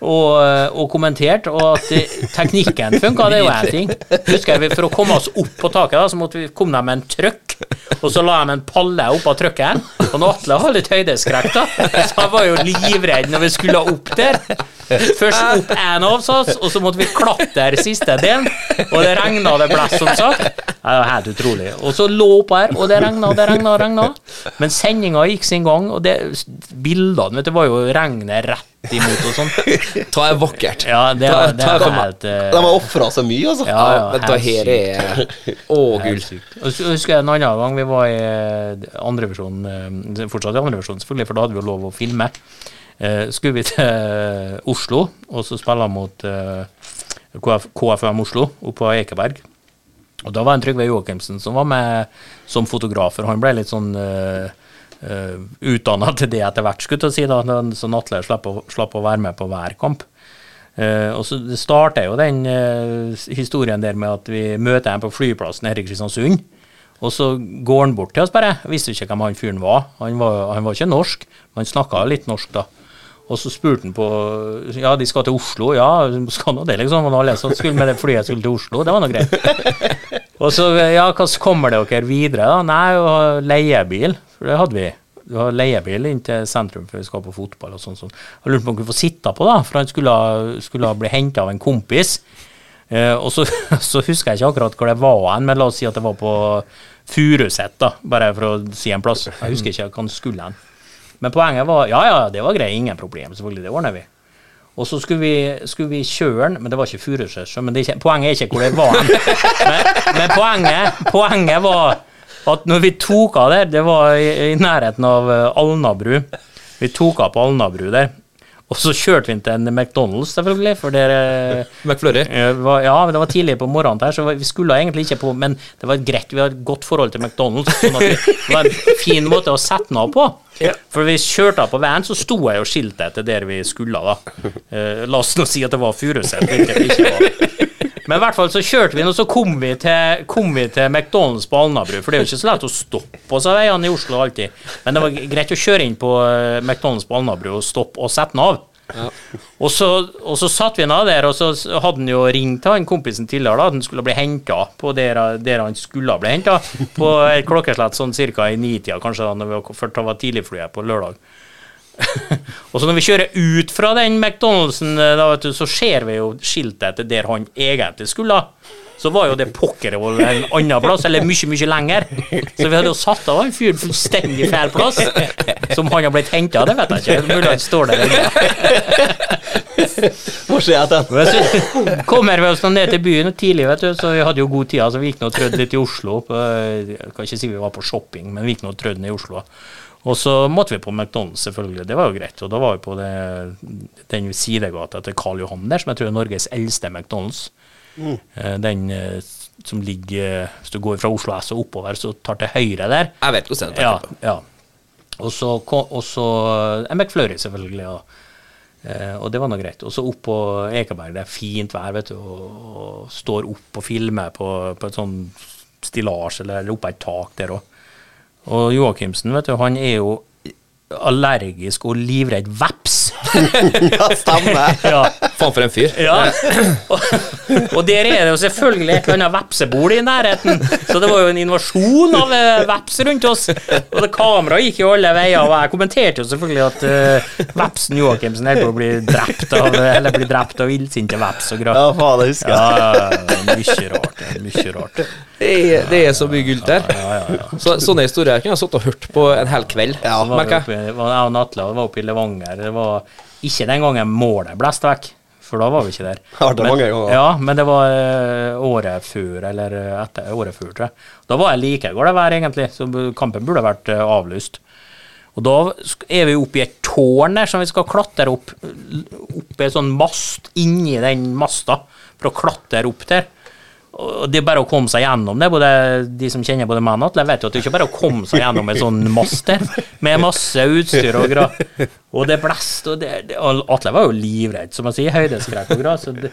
og, og kommentert, og at teknikken funka, det er jo én ting. Husker jeg, For å komme oss opp på taket, da, så måtte vi komme dem med en trøkk, og så la de en palle oppå trøkken. Og når Atle har litt høydeskrekk, da, så han var jo livredd når vi skulle opp der. Først opp en oss, og så måtte vi klatre siste delen, og det regna det blåste, som sagt. Det var helt utrolig. Og så lå oppå her, og det regna det regna regna. Men sendinga gikk sin gang, og det, bildene vet du, var jo regnet rett imot og sånn. Ta er vakkert. Ja, det, er, det er, helt eh, De har ofra så mye, altså. Ja, ja, Men det her er Å, gull. Og så husker jeg en annen gang vi var i andre andrevisjon, eh, fortsatt i andrevisjon selvfølgelig, for da hadde vi jo lov å filme. Eh, skulle vi til eh, Oslo, og så spille mot eh, KF, KFM Oslo, oppe på Ekeberg. Og da var en Trygve Joakimsen som var med som fotografer. Han ble litt sånn uh, utdanna til det etter hvert, skulle jeg si, da, så Atle slapp slapp å være med på hver kamp. Uh, og så starter jo den uh, historien der med at vi møter en på flyplassen her i Kristiansund. Og så går han bort til oss bare. Jeg visste ikke hvem han fyren var. Han var, han var ikke norsk, men han snakka litt norsk da. Og så spurte han på Ja, de skal til Oslo. Ja, skal nå det, liksom. Og alle som skulle med det flyet skulle til Oslo. Det var nå greit. *laughs* Og så, ja, hvordan kommer dere videre, da? Nei, leiebil. For det hadde vi. Du har leiebil inn til sentrum før vi skal på fotball og sånn. sånn. Jeg lurte på om han kunne få sitte på, da, for han skulle, skulle bli henta av en kompis. Eh, og så, *laughs* så husker jeg ikke akkurat hvor det var hen, men la oss si at det var på Furuset, da, bare for å si en plass. Jeg husker ikke hvor han skulle hen. Men poenget var ja, ja, det var greit, ingen problem, selvfølgelig, det ordner vi. Og så skulle vi, skulle vi kjøre den, men det var ikke Furuset, men er poenget er ikke hvor det var. *laughs* Men, men poenget, poenget var at når vi tok av der, det var i, i nærheten av eh, Alnabru. Vi tok av på Alnabru der. Og så kjørte vi til en McDonald's, selvfølgelig, for der *laughs* McFlurry. Eh, var- Ja, det var tidlig på morgenen der, så vi skulle egentlig ikke på Men det var greit, vi har et godt forhold til McDonald's. Sånn at vi, det var en fin måte å sette den av på. For vi kjørte av på veien, så sto jeg og skilte etter der vi skulle, da. Eh, la oss nå si at det var Furuset, hvilket det ikke var. Men i hvert fall så kjørte vi inn, og så kom vi til, kom vi til McDonald's på Alnabru. For det er jo ikke så lett å stoppe på seg veiene i Oslo alltid. Men det var greit å kjøre inn på eh, McDonald's på Alnabru og stoppe og sette den av. Og så, og så satt vi nå der, og så hadde han jo ringt han kompisen tidligere, da, at han skulle bli henta på der, der han skulle bli henta, på et klokkeslett sånn ca. i nitida, kanskje, da, når vi var, for det var tidligflyet på lørdag. *laughs* og så når vi kjører ut fra den McDonald'sen, eh, da, vet du, så ser vi jo skiltet etter der han egentlig skulle. Så var jo det pokkervoll en annen plass, eller mye, mye lenger. Så vi hadde jo satt av en fyr fullstendig feil plass. Som han har blitt henta, det vet jeg ikke. Mulig han står der ennå. Hva se etter så kommer vi oss ned til byen tidlig, vet du, så vi hadde jo god tid. Så vi gikk nå og trødde litt i Oslo. På, jeg kan ikke si vi var på shopping, men vi gikk nå og trødde ned i Oslo. Og så måtte vi på McDonald's, selvfølgelig. Det var jo greit. Og da var vi på det, den sidegata til Karl Johan der, som jeg tror er Norges eldste McDonald's. Mm. Den eh, som ligger Hvis du går fra Oslo S og oppover, så tar til høyre der. Jeg vet hvordan det Ja, er. ja. Og så, og så en McFlurry, selvfølgelig. Ja. Eh, og det var nå greit. Og så opp på Ekeberg, det er fint vær, vet du, og, og står opp og filmer på, på et sånn stillas eller, eller oppå et tak der òg. Og Joakimsen, vet du, han er jo allergisk og livredd veps. *laughs* Ja, stemmer. Ja. Faen for en fyr. Ja. Og, *laughs* og der er det jo selvfølgelig et eller annet vepsebol i nærheten, så det var jo en invasjon av eh, veps rundt oss. Og det kameraet gikk jo alle veier, og jeg kommenterte jo selvfølgelig at uh, vepsen Joakimsen holdt på å bli drept av Eller blir drept av illsinte veps og Ja, faen, det husker jeg. ja, mye rart. Mye rart. Det er, det er så mye gull der. Så, sånne historier kunne jeg sittet og hørt på en hel kveld, Ja, merker jeg. og Atle var oppe i Levanger. Det var ikke den gangen målet blåste vekk, for da var vi ikke der. Har Men- mange ganger. Ja, men det var eh, året før, eller eh, etter året før, tror jeg. Da var jeg like god det var, egentlig, så kampen burde vært eh, avlyst. Og da er vi oppe i et tårn der som vi skal klatre opp, opp i en sånn mast inni den masta, for å klatre opp der. Og det er bare å komme seg gjennom det. Både de som kjenner både meg og Atle, vet jo at det er ikke bare er å komme seg gjennom en sånn master med masse utstyr og gra. Og det blåste, og, det, det, og Atle var jo livredd, som jeg sier, høydeskrekk og gra. Så det,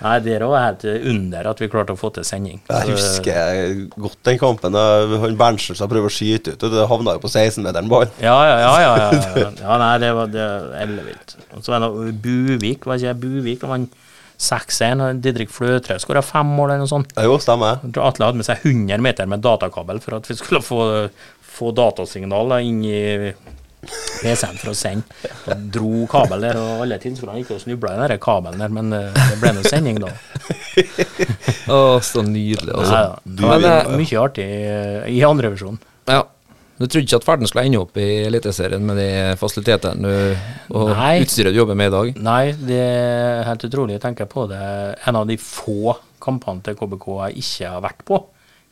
nei, det var helt under at vi klarte å få til sending. Jeg husker godt den kampen. Han Berntsen som prøvde å skyte ut, og det havna jo på 16-meteren ball. Ja, ja, ja. ja, ja, ja. ja nei, det var ellevilt. Og så var det Buvik, var ikke Buvik? Det var en 6-1, Didrik Fløtre skåra fem mål eller noe sånt. Jo, stemmer. Atle hadde med seg 100 meter med datakabel for at vi skulle få, få datasignal inn i PC-en for å sende. Og dro kabel der, og alle tilskuerne gikk og snubla i den kabelen der, men eh, det ble noe sending da. Å, så nydelig, altså. Nei, ja. Det var Men, mye artig eh, i andre versjon. Ja. Du trodde ikke at ferden skulle ende opp i Eliteserien med de fasilitetene og Nei. utstyret du jobber med i dag? Nei, det er helt utrolig. Jeg tenker på det. En av de få kampene til KBK jeg ikke har vært på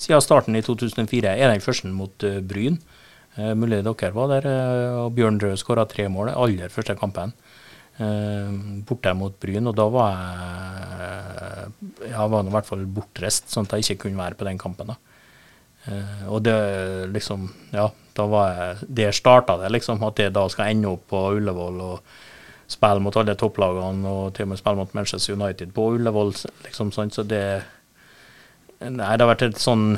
siden starten i 2004, er den første mot eh, Bryn. Uh, mulig dere var der, Uh, og Bjørn Røe skåra tre mål aller første kampen. Uh, borte mot Bryn, og da var jeg Jeg var i hvert fall bortreist, sånn at jeg ikke kunne være på den kampen. da. Eh, og det liksom Ja, da var jeg Der starta det, liksom. At jeg da skal ende opp på Ullevål og spille mot alle topplagene, og til og med spille mot Manchester United på Ullevål, liksom sånn. Så det Nei, det har vært et sånn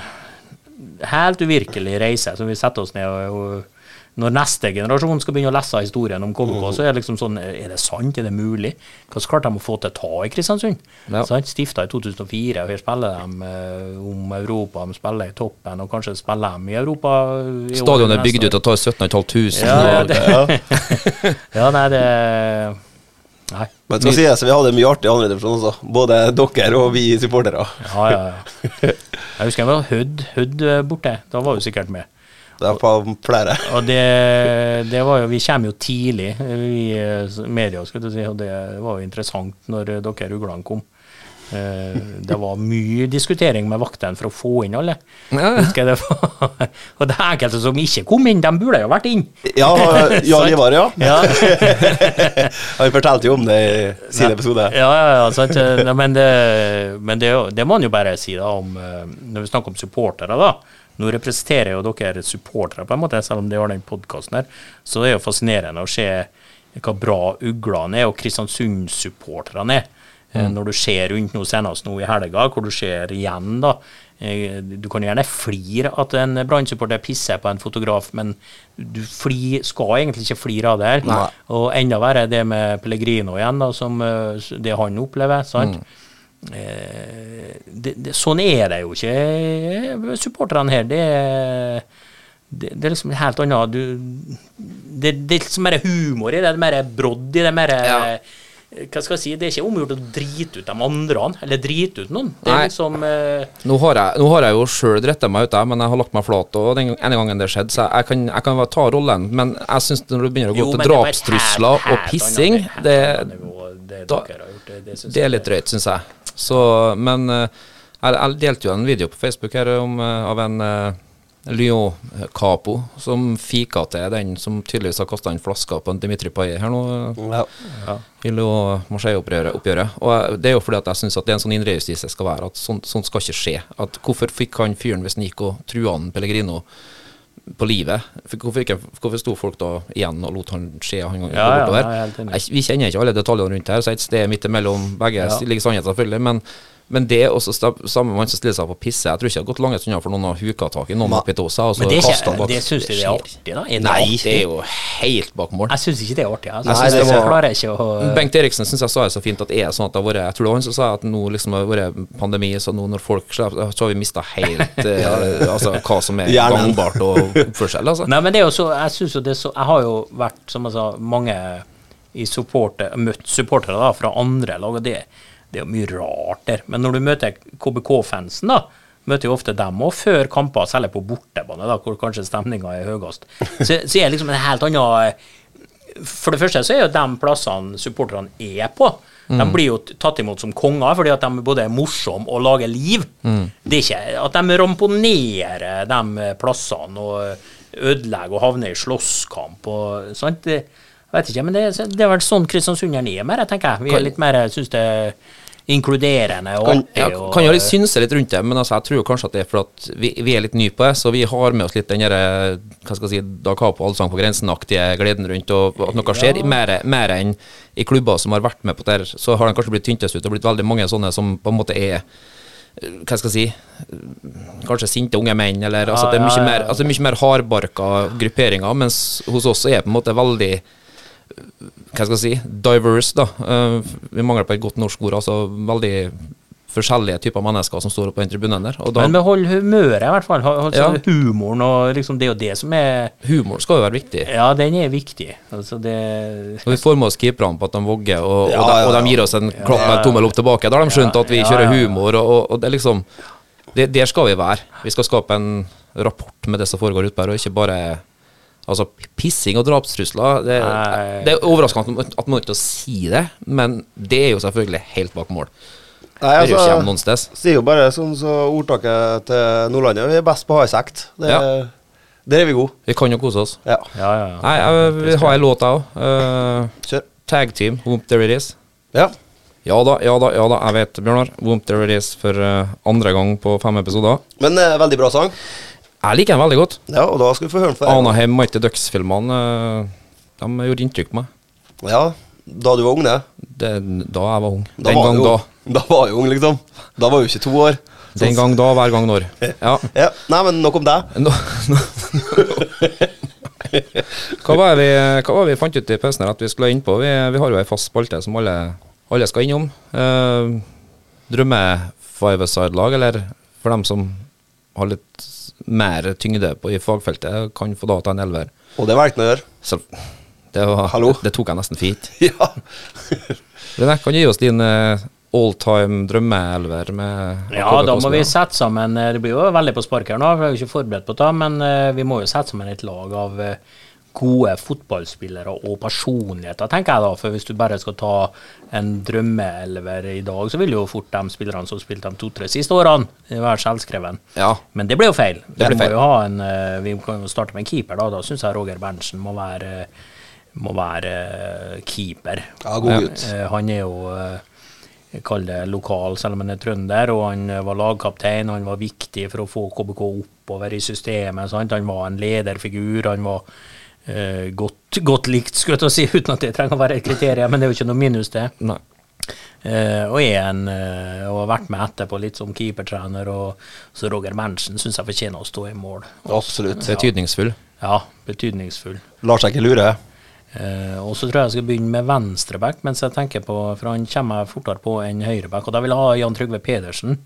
helt uvirkelig reise som vi setter oss ned og, og når neste generasjon skal begynne å lese historien om KBK, så er det liksom sånn Er det sant? Er det mulig? Hva klarte de å få til ta i Kristiansund? Ja. Sånn, Stifta i 2004, og her spiller de eh, om Europa, de spiller i toppen, og kanskje spiller de i Europa i år Stadionet er bygd ut og tar 17 500. Ja, ja, det, *laughs* ja, nei, det Nei. Men skal sies, vi hadde mye artig i andre divisjon også. Både dere og vi supportere. Ja, ja, ja. Jeg husker jeg var Hødd Hødd eh, borte. Da var du sikkert med. Er på flere. *laughs* Og det, det var jo Vi kommer jo tidlig i eh, media, skulle du si, og det var jo interessant når dere uglene kom. Eh, Det var mye diskutering med vaktene for å få inn alle. Ja. Husker det. *laughs* Og det enkelte som ikke kom inn, de burde jo vært inn. Ja, *laughs* Jan Ivar, ja. Ja, *laughs* Han fortalte jo om det i sin episode. Ja, ja, ja sant? Men, det, men det, er det må man jo bare si da om eh, Når vi snakker om supportere, da. Nå representerer jo dere supportere, på en måte, selv om de har den podkasten her. Så det er jo fascinerende å se hva bra uglene er, og Kristiansund-supporterne er. Eh, Når du ser rundt nå, senest nå i helga, hvor du ser igjen, da. eh, Du kan gjerne flire at en Brann-supporter pisser på en fotograf, men du fli, skal egentlig ikke flire av det her. Nei. Og enda verre det med Pellegrino igjen, da, som eh, det han opplever. sant? Eh, det, det, sånn er det jo ikke, supporterne her. Det er, det, det er liksom helt annet du, det, det er liksom mer humor i det, det er mer brodd i det. mer Hva skal jeg si, Det er ikke omgjort å drite ut de andre, eller drite ut noen. Det er liksom eh, Nå har jeg, nå har jeg jo sjøl dretta meg ut, men jeg har lagt meg flat og den ene gangen det skjedde, så jeg kan, jeg kan ta rollen. Men jeg syns når du begynner å gå jo, til drapstrusler og pissing, annet- det, det da- gjort, det, det er litt drøyt, syns jeg. Så, men eh, jeg, jeg delte jo en video på Facebook her om, eh, av en uh, Lyon-capo som fika til den som tydeligvis har kasta inn flaska på en Dimitri Paillet her nå. Ja. i Lyon-Marseille-oppgjøret. oppgjøret. Og det er jo fordi at jeg syns det er en sånn innrejustis det skal være. At sånt, sånt skal ikke skje. At Hvorfor fikk han fyren hvis han gikk og trua han Pellegrino på livet? Hvorfor, ikke, hvorfor sto folk da igjen og lot han skje han gangen Ja, ja. Jeg- Vi kjenner ikke alle detaljene rundt her, så et sted midt imellom begge Ja. ligger sannhet, selvfølgelig. Men, men det også sta- samme mann som stiller seg på pisse, jeg tror ikke det har gått langt unna for noen har huka tak i noen oppi og så Men er bak. det syns du det er artig, da? Er det Nei, artig? det er jo helt bak mål. Jeg syns ikke det er artig. Altså. Nei, Jeg, synes synes det var- å Bengt Eriksen syns jeg sa det så fint at det er sånn at det har vært Jeg tror det var han som sa at nå liksom har vært pandemi, så nå når folk slipper, så har vi mista helt *laughs* eh, altså, hva som er gangbart og oppførsel. Altså. Nei, men det er jo så Jeg syns jo det er så Jeg har jo vært, som jeg sa, mange i supporter, møtt supportere da, fra andre lag, og det, det er jo mye rart der. Men når du møter KBK-fansen, da, møter jo ofte dem òg før kamper, særlig på bortebane, da, hvor kanskje stemninga er høyest. Så, så er det liksom en helt annen For det første så er jo de plassene supporterne er på. De blir jo tatt imot som konger fordi at de både er morsomme og lager liv. Det er ikke at de ramponerer de plassene og ødelegger og havner i slåsskamp og sånt. Det, jeg vet ikke, men det, det er vel sånn Kristiansunderen er mer, tenker jeg. Vi er litt mer, syns det inkluderende og Ja, artig. og- kan jo litt synse litt rundt det, men altså, jeg tror kanskje at det er for at vi, vi er litt nye på det, så vi har med oss litt den derre hva skal jeg si, Da Capo Allsang på grensen-aktige gleden rundt, og at noe skjer. Mer, mer enn i klubber som har vært med på det, her, så har de kanskje blitt tyntes ut og blitt veldig mange sånne som på en måte er hva skal jeg si Kanskje sinte unge menn, eller altså, det er ja, mye ja, mer, altså, mye mer hardbarka grupperinger, mens hos oss er det på en måte veldig hva skal jeg si, diverse, da. Eh, vi mangler på et godt norsk ord. altså Veldig forskjellige typer mennesker som står på den tribunen der. Og da, Men behold humøret, i hvert fall. Hold, hold Ja. Humoren og liksom Det jo det som er Humoren skal jo være viktig. Ja, den er viktig. Altså det Og vi får med oss keeperne på at de vogger, og, og, de, og de gir oss en klapp med en tommel opp tilbake. Da har de skjønt at vi kjører ja, ja. humor, og, og, og det er liksom det, Der skal vi være. Vi skal skape en rapport med det som foregår ute her, og ikke bare Altså, pissing og drapstrusler det, det er overraskende at man- ikke si det, men det er jo selvfølgelig helt bak mål. Nei, altså, noen sted. sier jo bare sånn så ordtaket til Nordlandet Vi er best på å ha i sekt. Det, Ja. Der er vi gode. Vi kan jo kose oss. Ja, Ja, ja. ja. Nei, jeg vi har en låt, jeg òg. kjør. Tag Team, Whoop There It Is. Ja. Ja da, ja da, ja da, jeg vet, Bjørnar. Whoop There It Is for uh, andre gang på fem episoder. Men uh, veldig bra sang. Jeg liker den veldig godt. Ja, og da skal vi få høre den for Anaheim Mighty Ducks-filmene eh, De gjorde inntrykk på meg. Ja, da du var ung, det. Det, da jeg var ung. Da Den var gang da. Da var du ung, liksom. Da var du ikke to år. Den gang da, hver gang når. Ja. *laughs* Ja, Nei, men nok om deg. No, no, Hva var, vi, hva var vi fant ut i pausen her at vi skulle inn på? Vi, vi har jo ei fast spalte som alle, alle skal innom. Uh, drømme five-a-side-lag, eller for dem som har litt mer tyngde på i fagfeltet, kan få da ta en elver. Og det valgte han å gjøre. Det, var, Hallo? det tok jeg nesten fint. *laughs* Ja. *laughs* René, kan du gi oss din uh, all time drømmeelver med Ja, da må vi sette sammen eh, Det blir jo veldig på spark her nå, for jeg er jo ikke forberedt på det, men eh, vi må jo sette sammen et lag av eh, gode fotballspillere og personligheter, tenker jeg da. For hvis du bare skal ta en drømmeelver i dag, så vil jo fort de spillerne som spilte de to-tre siste årene, være selvskreven. Ja. Men det ble jo feil. Det ble feil. en, eh, vi kan jo starte med en keeper, da. Da syns jeg Roger Berntsen må være, må være eh, keeper. Ja, god gutt. Eh, Han er jo kall det lokal, selv om han er trønder, og han var lagkaptein. Han var viktig for å få KBK oppover i systemet. Sant? Han var en lederfigur. Han var eh, godt, godt likt, skulle jeg til å si, *laughs* uten at det trenger å være et kriterium, men det er jo ikke noe minus, det. Nei. Eh, og er en, eh, og har vært med etterpå litt som keepertrener. Og, så Roger Berntsen syns jeg fortjener å stå i mål. Absolutt. Betydningsfull. Ja, betydningsfull. Lar seg ikke lure. Eh, og så tror jeg jeg skal begynne med venstreback, mens jeg tenker på For han kommer jeg fortere på enn høyreback. Og da vil jeg ha Jan Trygve Pedersen,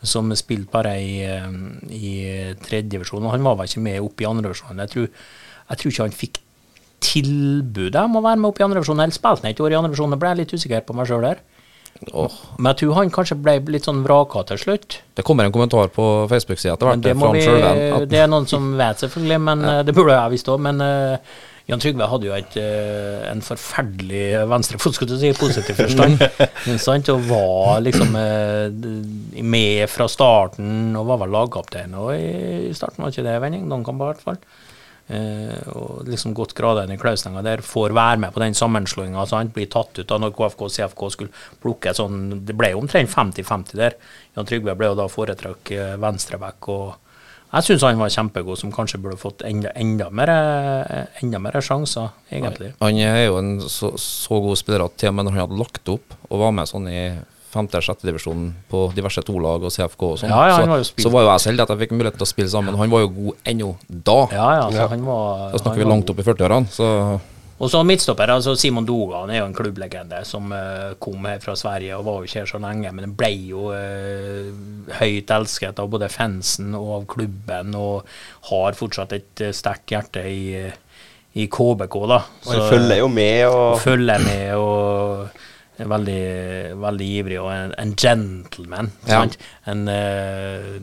som spilte bare i, i tredjedivisjon. Han var vel ikke med opp i andredivisjon. Jeg, tror- jeg tror ikke han fikk tilbudet om å være med opp i andredivisjon. Eller spilte han et år i andredivisjon, da ble jeg litt usikker på meg sjøl der. Oh. Men jeg tror han kanskje ble litt sånn vraka til slutt. det kommer en kommentar på Facebook-sida etter hvert det, vi, det er noen som vet, selvfølgelig, men ja. det burde jeg visst òg. Men uh, Jan Trygve hadde jo et, uh, en forferdelig venstrefot, skulle du si, i positiv forstand. *laughs* Og var liksom uh, med fra starten, og var vel lagkaptein. I starten var ikke det vending, noen kamper i hvert fall. Eh, og liksom gått gradene i klausenga der, får være med på den sammenslåinga. Blir tatt ut da når KFK og CFK skulle plukke sånn Det ble jo omtrent 50-50 der. Jan Trygve ble jo da foretrakk eh, venstreback. og jeg syns han var kjempegod, som kanskje burde fått enda, enda, mer, eh, sjanser, egentlig. Han er jo en så, så god spiller at til og med når han hadde lagt opp og var med sånn i femte-sjette divisjon på diverse to-lag og CFK og sånn, Ja, ja, så, var så var jo jeg selv at jeg fikk mulighet til å spille sammen. Han var jo god ennå da. Ja, ja, Ja. han var Da snakker han vi var langt opp i 40-årene. Så Og så midtstopper, altså Simon Dogan er jo en klubblegende som uh, kom her fra Sverige og var jo ikke her så lenge, men ble jo uh, høyt elsket av både fansen og av klubben, og har fortsatt et eh, sterkt hjerte i, i KBK, da. Og han følger jo med, og følger med og veldig, veldig ivrig og en, en gentleman. Ja. En eh,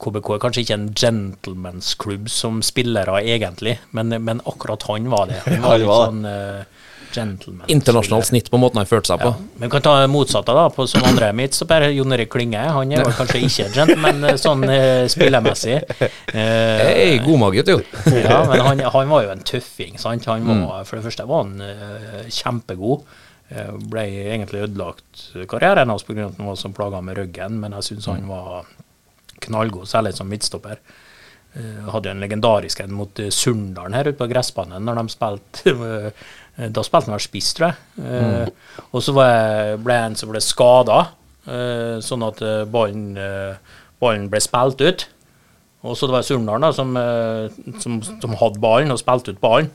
KBK er kanskje ikke en gentlemansklubb som spillere egentlig, men, men akkurat han var det. Han *laughs* var litt var sånn uh, gentleman. internasjonalt snitt på måten han følte seg på. Ja. Men vi kan ta motsatte, da. På som andre midtstopper, Jon Erik Klinge. Han er kanskje ikke gentleman eh, sånn uh, spillermessig. Eh, Hey, god mage, jo. ja, men han, han var jo en tøffing. Sant? Han Mm. var, For det første var han eh, kjempegod. Eh, ble egentlig ødelagt karrieren hans pga. at han var så plaga med ryggen, men jeg syns Mm. han var knallgod, særlig som midtstopper. Eh, hadde en legendarisk en mot eh, Surndalen her ute på gressbanen, når de spilte *laughs* Da spilte han vel spiss, tror jeg. Mm. Og så var jeg, ble en som ble skada, sånn at ballen, ballen ble spilt ut. Og så det var Surndalen da, som, som, som hadde ballen og spilte ut ballen.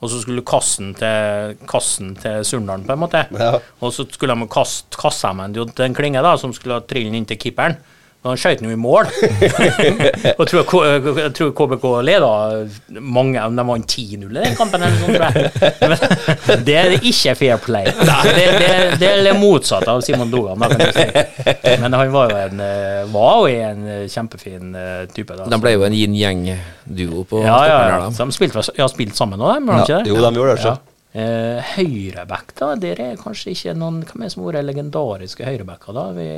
Og så skulle kassen til, kassen til Surndalen, på en måte. Ja. Og så skulle de kaste kassa med en, en klinge da, som skulle trille den inn til keeperen. Men han skjøt nå i mål. *laughs* og tror jeg, jeg tror KBK leda mange De vant 10-0 i den kampen, eller sånt. Men det er ikke fair play. Det, det, det er det motsatte av Simon Dogan. Da, kan si. Men han var jo en, var jo en kjempefin eh, type. Da, De ble jo en yin-yang-duo på ja, ja, ja. Så de spilte, ja, spilt sammen nå, de, de Ja, ikke det? jo, de gjorde det, så. Eh, høyreback, da. Der er kanskje ikke noen Hvem er det som har vært legendariske høyrebacker, da? Vi,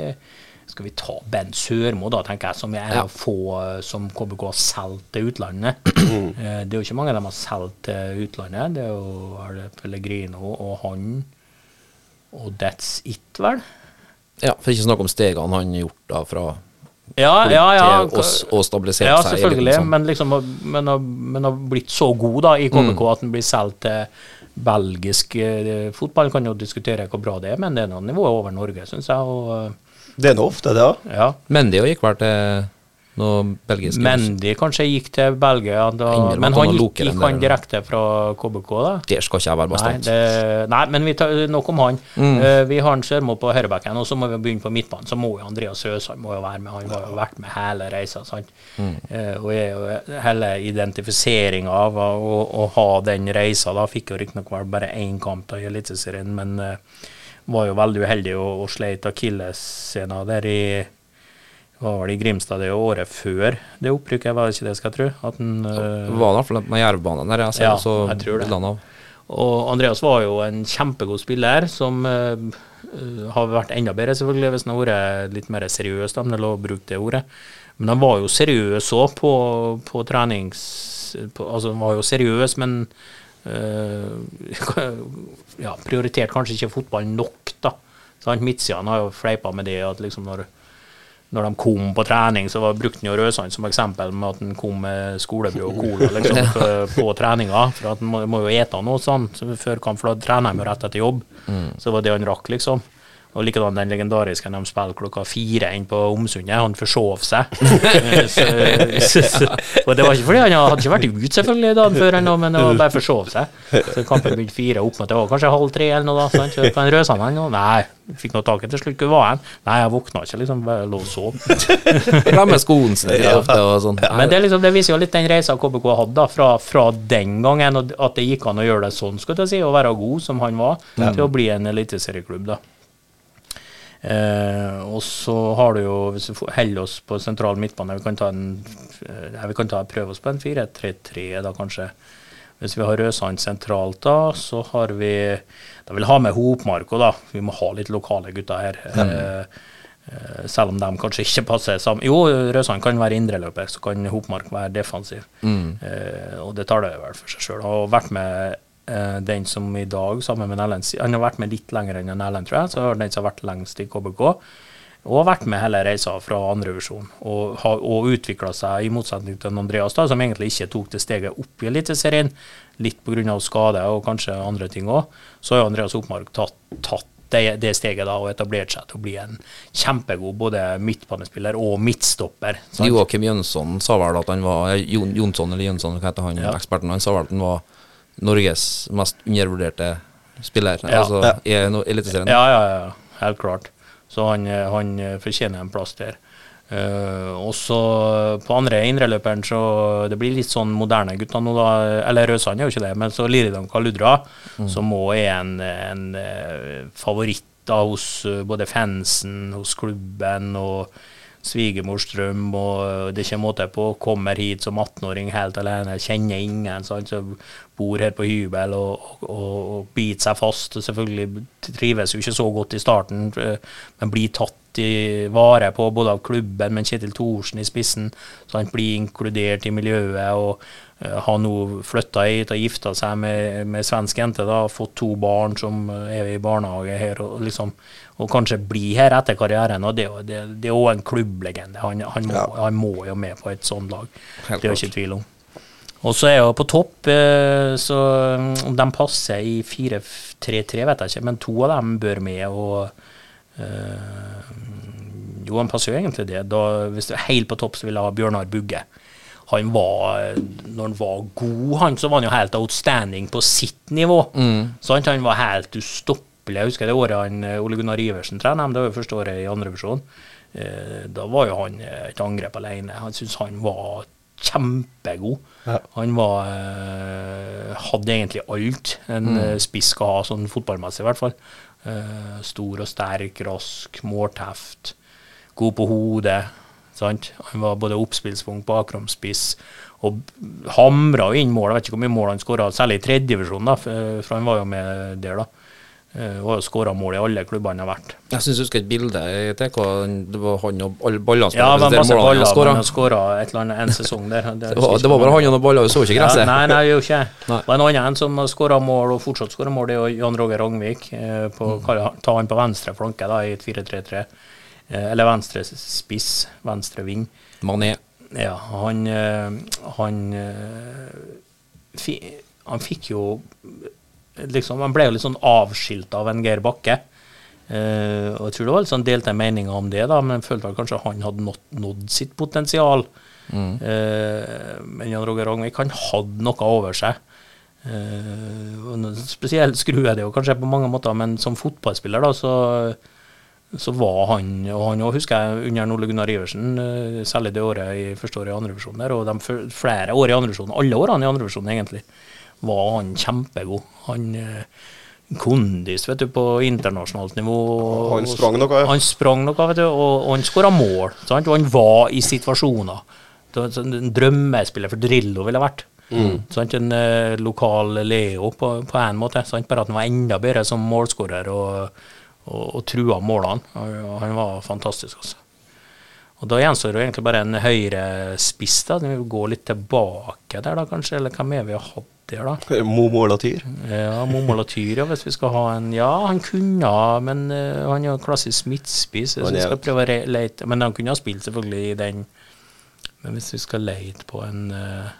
skal vi ta Ben Sørmo, da, tenker jeg, som er en av få eh, som KBK har solgt til utlandet. *clears throat* Eh, det er jo ikke mange de har solgt til utlandet. Det er jo Pellegrino og han, og that's it, vel? Ja, For ikke snakke om stegene han har gjort da fra Ja, ja, ja. å, å stabilisere Ja, seg. Ja, selvfølgelig, sånn- men, liksom, men, har, men har blitt så god da i KBK Mm. at han blir solgt til belgisk eh, fotball. Kan jo diskutere hvor bra det er, men det er noe nivå over Norge, syns jeg. Og, det er nå ofte det eh, ja. Mendy gikk vel til Noe belgisk Mendy kanskje gikk til Belgia, da, men han han gikk, gikk han direkte fra KBK, da? Det skal ikke jeg være Nei, det, nei, men vi tar nok om han. Mm. Uh, vi har han Sørmo på høyrebekken, og så må vi begynne på midtbanen. Så må jo Andreas Høsand må jo være med. Han har jo vært med hele reisa. sant? Mm. Uh, og er jo hele identifiseringa av å, å ha den reisa da, Fikk jo riktignok bare én kamp da i Eliteserien, men eh, var jo veldig uheldig og, og sleit akillessena der i var vel i Grimstad det året før det opprykket, var det ikke det, skal jeg tro? At han, Det eh, var i hvert fall med Jervbanen der jeg ser Ja, også jeg tror det. Og Andreas var jo en kjempegod spiller, som eh, har vært enda bedre selvfølgelig hvis han har vært litt mer seriøs, om det er lov å bruke det ordet. Men han var jo seriøs òg på, på trenings... På, altså, han var jo seriøs, men *laughs* ja, prioriterte kanskje ikke fotball nok, da. Sant? Midtsidene har jo fleipa med det at liksom når når de kom på trening, så var, brukte han jo Røsand som eksempel med at han kom med skolebrød og cola liksom, *laughs* på, på treninga. For at han må, må jo ete noe sånn så før kamp, for da trener de jo rett etter jobb. Så det var det han rakk, liksom. Og likedan den legendariske når de spiller klokka fire inn på Omsundet. Han forsov seg. *laughs* så, så, så, og det var ikke fordi han hadde ikke vært ute selvfølgelig dagen før, ennå, men han bare forsov seg. Så kampen begynte fire opp mot det var kanskje halv tre eller noe. da? Så På en Røsand han, og Nei, fikk noe tak i til slutt. Hvor var han? Nei, jeg våkna ikke, liksom. Bare lå og sov. *laughs* Glemmer skoene sine ofte og sånn. Men det, liksom, det viser jo litt den reisa KBK hadde da, fra, fra den gangen, og at det gikk an å gjøre det sånn, skal jeg si, å være god som han var, til å bli en eliteserieklubb. da. Eh, og så har du jo, hvis vi holder oss på sentral midtbane, vi kan ta en, eh, ja, vi kan ta, prøve oss på en 4-3-3 da kanskje. Hvis vi har Røsand sentralt da, så har vi Da vil ha med Hopmark òg, da. Vi må ha litt lokale gutter her. Eh, eh, selv om de kanskje ikke passer sammen. Jo, Røsand kan være indreløper, så kan Hopmark være defensiv. Eh, og det tar det vel for seg sjøl. Og vært med eh, den som i dag, sammen med Erlend Han har vært med litt lenger enn Erlend, tror jeg. Så har den som har vært lengst i KBK. Og har vært med hele reisa fra andrevisjon. Og, har- og utvikla seg, i motsetning til Andreas, da, som egentlig ikke tok det steget opp i Eliteserien. Litt pga. skade og kanskje andre ting òg. Så har Andreas Oppmark tatt, tatt det, det steget da og etablert seg til å bli en kjempegod både midtbanespiller og midtstopper. sant? Joakim Jønsson sa vel at han var Jonsson eller Jønsson, hva heter han Ja. eksperten? Han sa vel at han var Norges mest undervurderte spiller. Ja. Altså Ja. i no- Eliteserien. Ja, ja, ja, helt klart. Så han, eh, han eh, fortjener en plass der. Uh, og så på andre indreløperen så Det blir litt sånn moderne gutter nå, da. Eller Røsand er jo ikke det, men så Liridan Kaludra, som òg er en, en favoritt da hos både fansen, hos klubben og svigermors drøm, og det er ikke måte på. Kommer hit som 18-åring helt alene, kjenner ingen, sant? så bor her på hybel og, og, og biter seg fast. Selvfølgelig trives jo ikke så godt i starten, eh, men blir tatt i vare på både av klubben, men Kjetil Thorsen i spissen. Så han blir inkludert i miljøet. og har nå flytta hit og gifta seg med, med svensk jente. da, Fått to barn som eh, er i barnehage her. og liksom og kanskje bli her etter karrieren. og Det, det, det er òg en klubblegende. Han, han, må, Ja. han må jo med på et sånt lag. Helt det er jo ikke tvil om. Og så er jo på topp, eh, så om de passer i 4-3-3, vet jeg ikke, men to av dem bør med. og øh, Jo, han passer jo egentlig det. Da, hvis du er helt på topp, så vil jeg ha Bjørnar Bugge. Han var, Når han var god, han, så var han jo helt outstanding på sitt nivå. Sant? Han var helt ustoppelig. Jeg husker det året han, eh, Ole Gunnar Iversen trener det var jo første året i andre divisjon. Eh, da var jo han eh, et angrep alene. Han syntes han var kjempegod. Ja. Han var eh, hadde egentlig alt en mm. spiss skal ha, sånn fotballmessig i hvert fall. Eh, stor og sterk, rask, målteft, god på hodet. Sant? Han var både oppspillspunkt, bakromspiss og hamra jo inn mål. Jeg vet ikke hvor mye mål han skåra, særlig i tredjedivisjon, for han var jo med der, da. Eh, og har jo skåra mål i alle klubbene han har vært. Jeg syns jeg husker et bilde i TK. Det var han og alle ballene som Ja, det var masse målene han har skåra et eller annet en sesong der. *laughs* Det var, det var bare han og noen baller, du så ikke gresset. Ja, nei, nei, det gjør ikke det. var En annen som har skåra mål, og fortsatt skårer mål, det er Jan Roger Ragnvik. Eh, på, Mm. Ta han på venstre flanke da, i et 4-3-3. Eh, eller venstre spiss, venstre ving. Mané. Ja, han eh, Han, eh, han fikk jo liksom, Han ble jo litt sånn avskilta av en Geir Bakke. Uh, og jeg tror det var litt sånn delte meninger om det, da, men jeg følte kanskje han hadde nådd, nådd sitt potensial. Eh, men Jan Roger Ragnvik han hadde noe over seg. Uh, spesielt skrur jeg det jo kanskje på mange måter, men som fotballspiller da, så, så var han Og han òg, husker jeg under Ole Gunnar Iversen, eh, særlig det året i første året i andrevisjon der, og de flere år i andrevisjon, alle årene i andrevisjon egentlig, var han kjempegod. Han eh, kondis vet du, på internasjonalt nivå. Han sprang noe, ja. Han sprang noe, vet du, og, han skåra mål. Sant? Og han var i situasjoner. Sånn en drømmespiller for Drillo ville vært. Sant? En eh, lokal Leo på, på en måte. Sant? Bare at han var enda bedre som målskårer og, og, og trua målene. Og, og han var fantastisk, altså. Og Da gjenstår det egentlig bare en høyrespiss. da, Vi går litt tilbake der, da kanskje. Eller hvem er vi har hatt der, da? Momo Latyr. Ja, Momo Latyr, ja, hvis vi skal ha en Ja, han kunne men uh, han er jo klassisk midtspiss. Så vi skal prøve å leite, lete Men han kunne ha spilt selvfølgelig i den Men hvis vi skal lete på en eh, eh,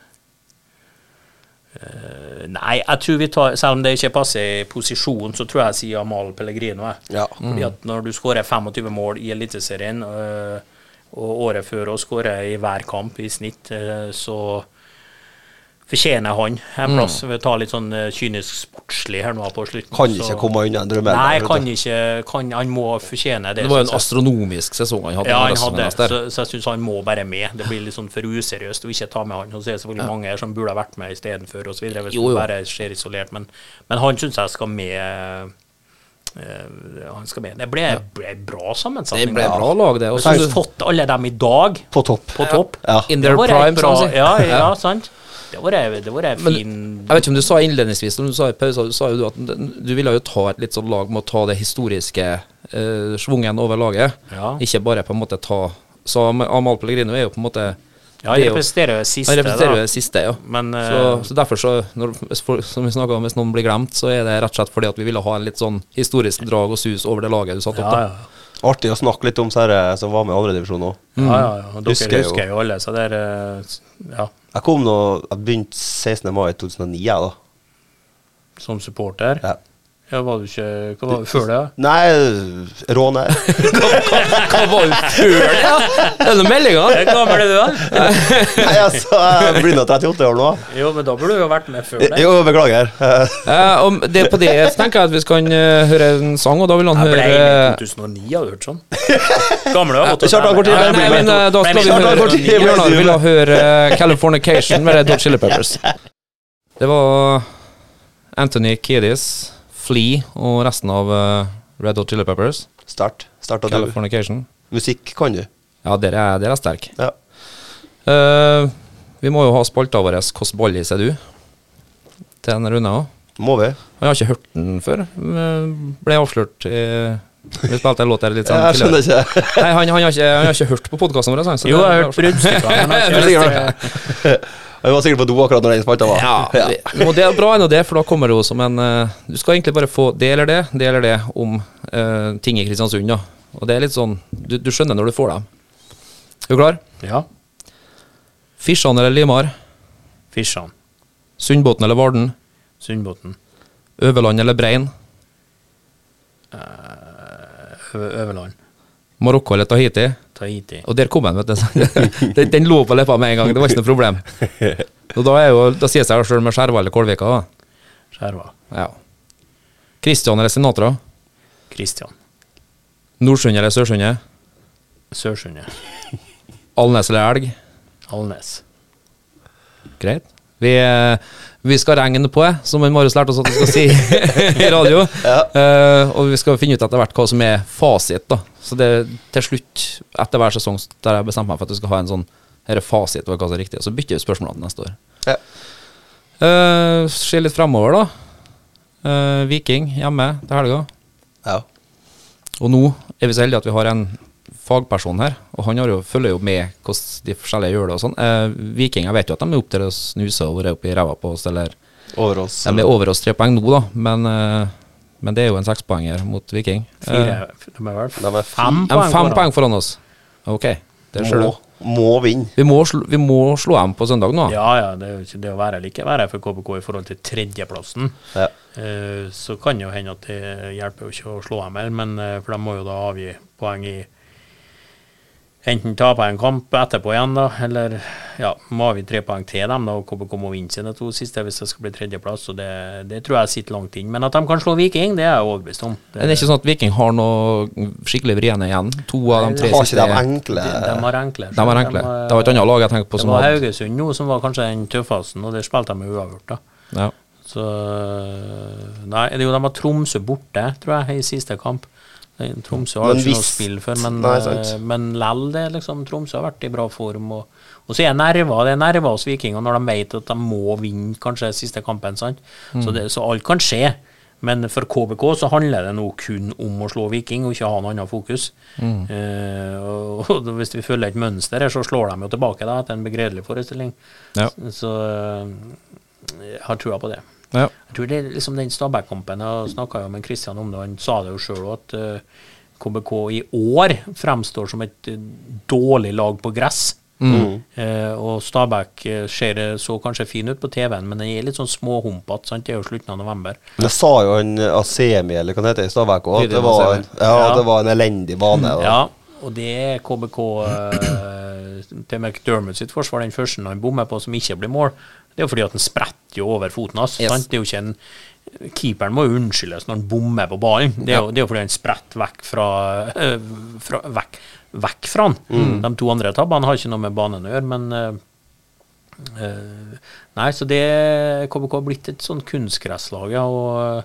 Nei, jeg tror vi tar Selv om det ikke passer i posisjon, så tror jeg jeg sier Amal Pellegrino. Ja. Fordi at når du skårer 25 mål i Eliteserien, øh, og året før å skåre i hver kamp i snitt, øh, så fortjener han en plass. Vi tar litt sånn øh, kynisk sportslig her nå på slutten. Kan så- ikke komme unna en drømme. Nei, kan ikke kan, Han må fortjene det. Det var jo en astronomisk sesong han hadde. Ja, han hadde, så, så jeg syns han må være med. Det blir litt sånn for useriøst å ikke ta med han. Og så er det selvfølgelig mange her som burde ha vært med istedenfor osv. Hvis Jo, jo. bare skjer isolert. Men, men han syns jeg skal med. eh, han skal med. Det ble, ble bra Det ble bra lag, det. Og Så har så- du fått alle dem i dag På topp. på topp. Ja. In their prime, bra, ja, ja, Ja. sant. Det var det var en Men fin Jeg vet ikke om du sa innledningsvis, men du sa i pausen, du sa jo at du ville jo ta et litt sånn lag med å ta det historiske eh, svungen over laget. Ja. Ikke bare på en måte ta Så Amahl Pellegrino er jo på en måte Ja, han representerer jo det siste, Han representerer jo det siste, ja. Men uh, Så, så derfor, så, når, som vi snakka om, hvis noen blir glemt, så er det rett og slett fordi at vi ville ha en litt sånn historisk drag og sus over det laget du satte ja, opp. da. ja. Artig å snakke litt om disse som var med i andredivisjon òg. Ja, ja, ja. Og Dere Husker husker, jo. jo alle, så det er eh, Ja, Jeg kom nå Jeg begynte 16. mai 2009, jeg, da. som supporter. Ja. Ja, var du ikke Hva var du før det? Nei, råne. *laughs* Hva var du før det? Er det noen meldinger? Hvor gammel er du, da? *laughs* Nei, altså, jeg blir nå 38 år nå. Jo, men da burde du jo vært med før det. Jo, beklager. *laughs* uh, Eh, om det på det så tenker jeg at vi skal eh, høre en sang, og da vil han Jeg ble høre med i 2009, har du hørt sånn? Gamle har gått og tid Nei, men eh, da skal vi høre Bjørnar vil høre eh, Californication med Red Hot Chili Peppers. Det var Anthony Kiedis, Flea og resten av eh, Red Hot Chili Peppers. Start. Starta du. Californication. Musikk kan du. Ja, der er, der er sterk. Ja. Uh, vi må jo ha spalta vår 'Hvordan ballis er du?' til en runde òg. Må vi? Jeg har ikke hørt den før. Eh, Ble avslørt i Vi spilte en låt der litt sånn Jeg skjønner ikke. Nei, han, han, har ikke, han har ikke hørt på podkasten vår. så Jo, det- jeg har *laughs* hørt bruddstykker. *laughs* Jeg var sikkert på do akkurat når den spalta var. Ja, det- og det er bra ennå det, for da kommer det jo men en eh, Du skal egentlig bare få det eller det, det eller det om uh, ting i Kristiansund, da. Og det er litt sånn Du, du skjønner når du får dem. Er du klar? Ja. Fisjan eller Limar? Fisjan. Sundbåten eller Varden? Sundbotn. Øverland eller Brein? Ø- Øverland. Marokko eller Tahiti? Tahiti. Og der kom den, vet du. *laughs* den, den lå på leppa med en gang, det var ikke noe problem. *laughs* Og da, er jo, da sier seg sjøl med Skjerva eller Kolvika. Da. Skjerva. Ja. Kristian eller Sinatra? Kristian. Nordsundet eller Sørsundet? Sørsundet. Alnes eller Elg? Alnes. Greit. Vi, eh, vi skal regne på det, som en Marius lærte oss at vi skal si *laughs* i radio. Eh, og vi skal finne ut etter hvert hva som er fasit. da Så det til slutt, etter hver sesong, der jeg bestemte meg for at vi skal ha en sånn her er fasit over hva som er riktig. Og så bytter vi spørsmålene neste år. Ja. Uh, Se litt fremover, da. Uh, Viking hjemme til helga. Ja. Og nå er vi så heldige at vi har en fagperson her, og han har jo, følger jo med hvordan de forskjellige gjør det og sånn. Eh, vikinger vet jo at de er opp til å snuse og være oppi ræva på oss, eller Over oss. De er over oss tre poeng nå, da, men, eh, men det er jo en sekspoenger mot Viking. Fire. Eh, De er vel De er fem poeng fem poeng foran oss. Ok. Det ser du. må vinne. Vi må, slå, vi må slå dem på søndag nå. Ja, ja, det er jo ikke det å være eller ikke være for KBK i forhold til tredjeplassen. Ja. Eh, så kan det jo hende at det hjelper jo ikke å slå dem, her, men eh, for de må jo da avgi poeng i Enten tape en kamp etterpå igjen, da, eller ja, må vi tre poeng til dem. da, og KBK må vinne sine to siste hvis det skal bli tredjeplass. og det, det tror jeg sitter langt inn. Men at de kan slå Viking, det er jeg overbevist om. Det er ikke sånn at Viking har noe skikkelig vriene igjen. To av de tre Har ikke siste de enkle de, de har enkle. De har enkle. Det var et annet lag jeg tenkte på Det som var Haugesund nå som var kanskje den tøffeste, og der spilte de uavgjort. da. ja. Så Nei, det er jo de har Tromsø borte, tror jeg, i siste kamp. Det- Tromsø har ikke noe spill for, men, Nei, eh, men lell, det liksom Tromsø har vært i bra form. Og, og så er nerver, det er nerver hos vikingene når de vet at de må vinne kanskje siste kampen. sant? Så, det, så alt kan skje. Men for KBK så handler det nå kun om å slå Viking, og ikke ha noe annet fokus. Eh, og, og hvis vi følger et mønster her, så slår de jo tilbake da, etter en begredelig forestilling. Ja. Så eh, jeg har trua på det. Ja. Jeg tror det er liksom den Stabæk-kampen Jeg snakka jo med Kristian om det, han sa det jo sjøl at uh, KBK i år fremstår som et uh, dårlig lag på gress. Eh, og Stabæk ser det så kanskje fin ut på TV-en, men den er litt sånn småhumpete. sant? Det er jo slutten av november. Det sa jo han Asemi, eller hva det heter, i Stabæk òg, at det var, en, ja, Ja. det var en elendig bane. og- Ja, og det er KBK *clears throat* til McDermott sitt forsvar, den første han bommer på som ikke blir mål. Det er jo fordi at den spretter jo over foten hans. Yes. Det er jo ikke en Keeperen må jo unnskyldes når han bommer på ballen. Det er jo, det er jo fordi han spretter vekk fra, øh, fra vekk, vekk fra han. De to andre tabbene har ikke noe med banen å gjøre, men øh, Nei, så det KBK har blitt et sånn kunstgresslag, ja. og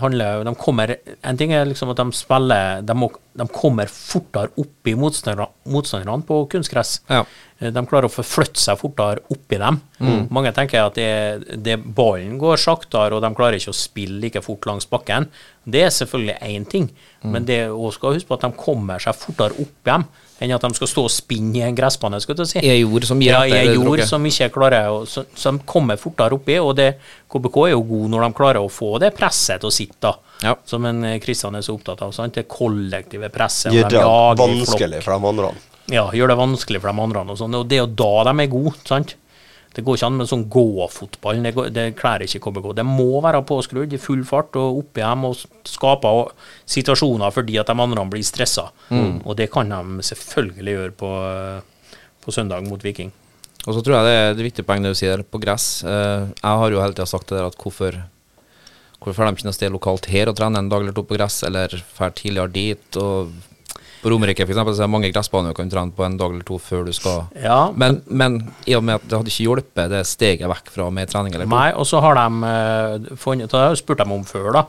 handler, de kommer, En ting er liksom at de spiller De, må, de kommer fortere opp i motstanderne, motstanderne på kunstgress. Ja. Eh, De klarer å forflytte seg fortere oppi dem. Mange tenker at det, det ballen går saktere, og de klarer ikke å spille like fort langs bakken. Det er selvfølgelig én ting, men det også skal huske på at de kommer seg fortere opp igjen enn at de skal stå og spinne i en gressbane. skulle du si. Er jord som gir ja, er jord som ikke klarer å så, Som kommer fortere oppi, og det, KBK er jo god når de klarer å få det presset til å sitte, da. Ja. Som en eh, Kristian er så opptatt av. Sant? Det kollektive presset. Gjør de det i vanskelig for de andre. Ja, gjør det vanskelig for de andre. Og, sånn, og det er jo da de er gode. sant? Det går ikke an med sånn gå-fotball. Det, går- det klarer ikke KBK. Det må være påskrudd i full fart og oppi dem og skape situasjoner fordi at de andre blir stressa. Og det kan de selvfølgelig gjøre på, på søndag mot Viking. Og så tror jeg det er et viktig poeng det du sier, på gress. Eh, jeg har jo hele tida sagt det der at hvorfor Hvorfor får de ikke noe sted lokalt her og trene en dag eller to på gress, eller drar tidligere dit? og På Romerike for eksempel, så er det mange gressbaner du kan trene på en dag eller to før du skal Ja, men, men i og med at det hadde ikke hjulpet det steget vekk fra mer trening eller to. Nei, og så har de eh, funnet Det har jeg spurt dem om før, da.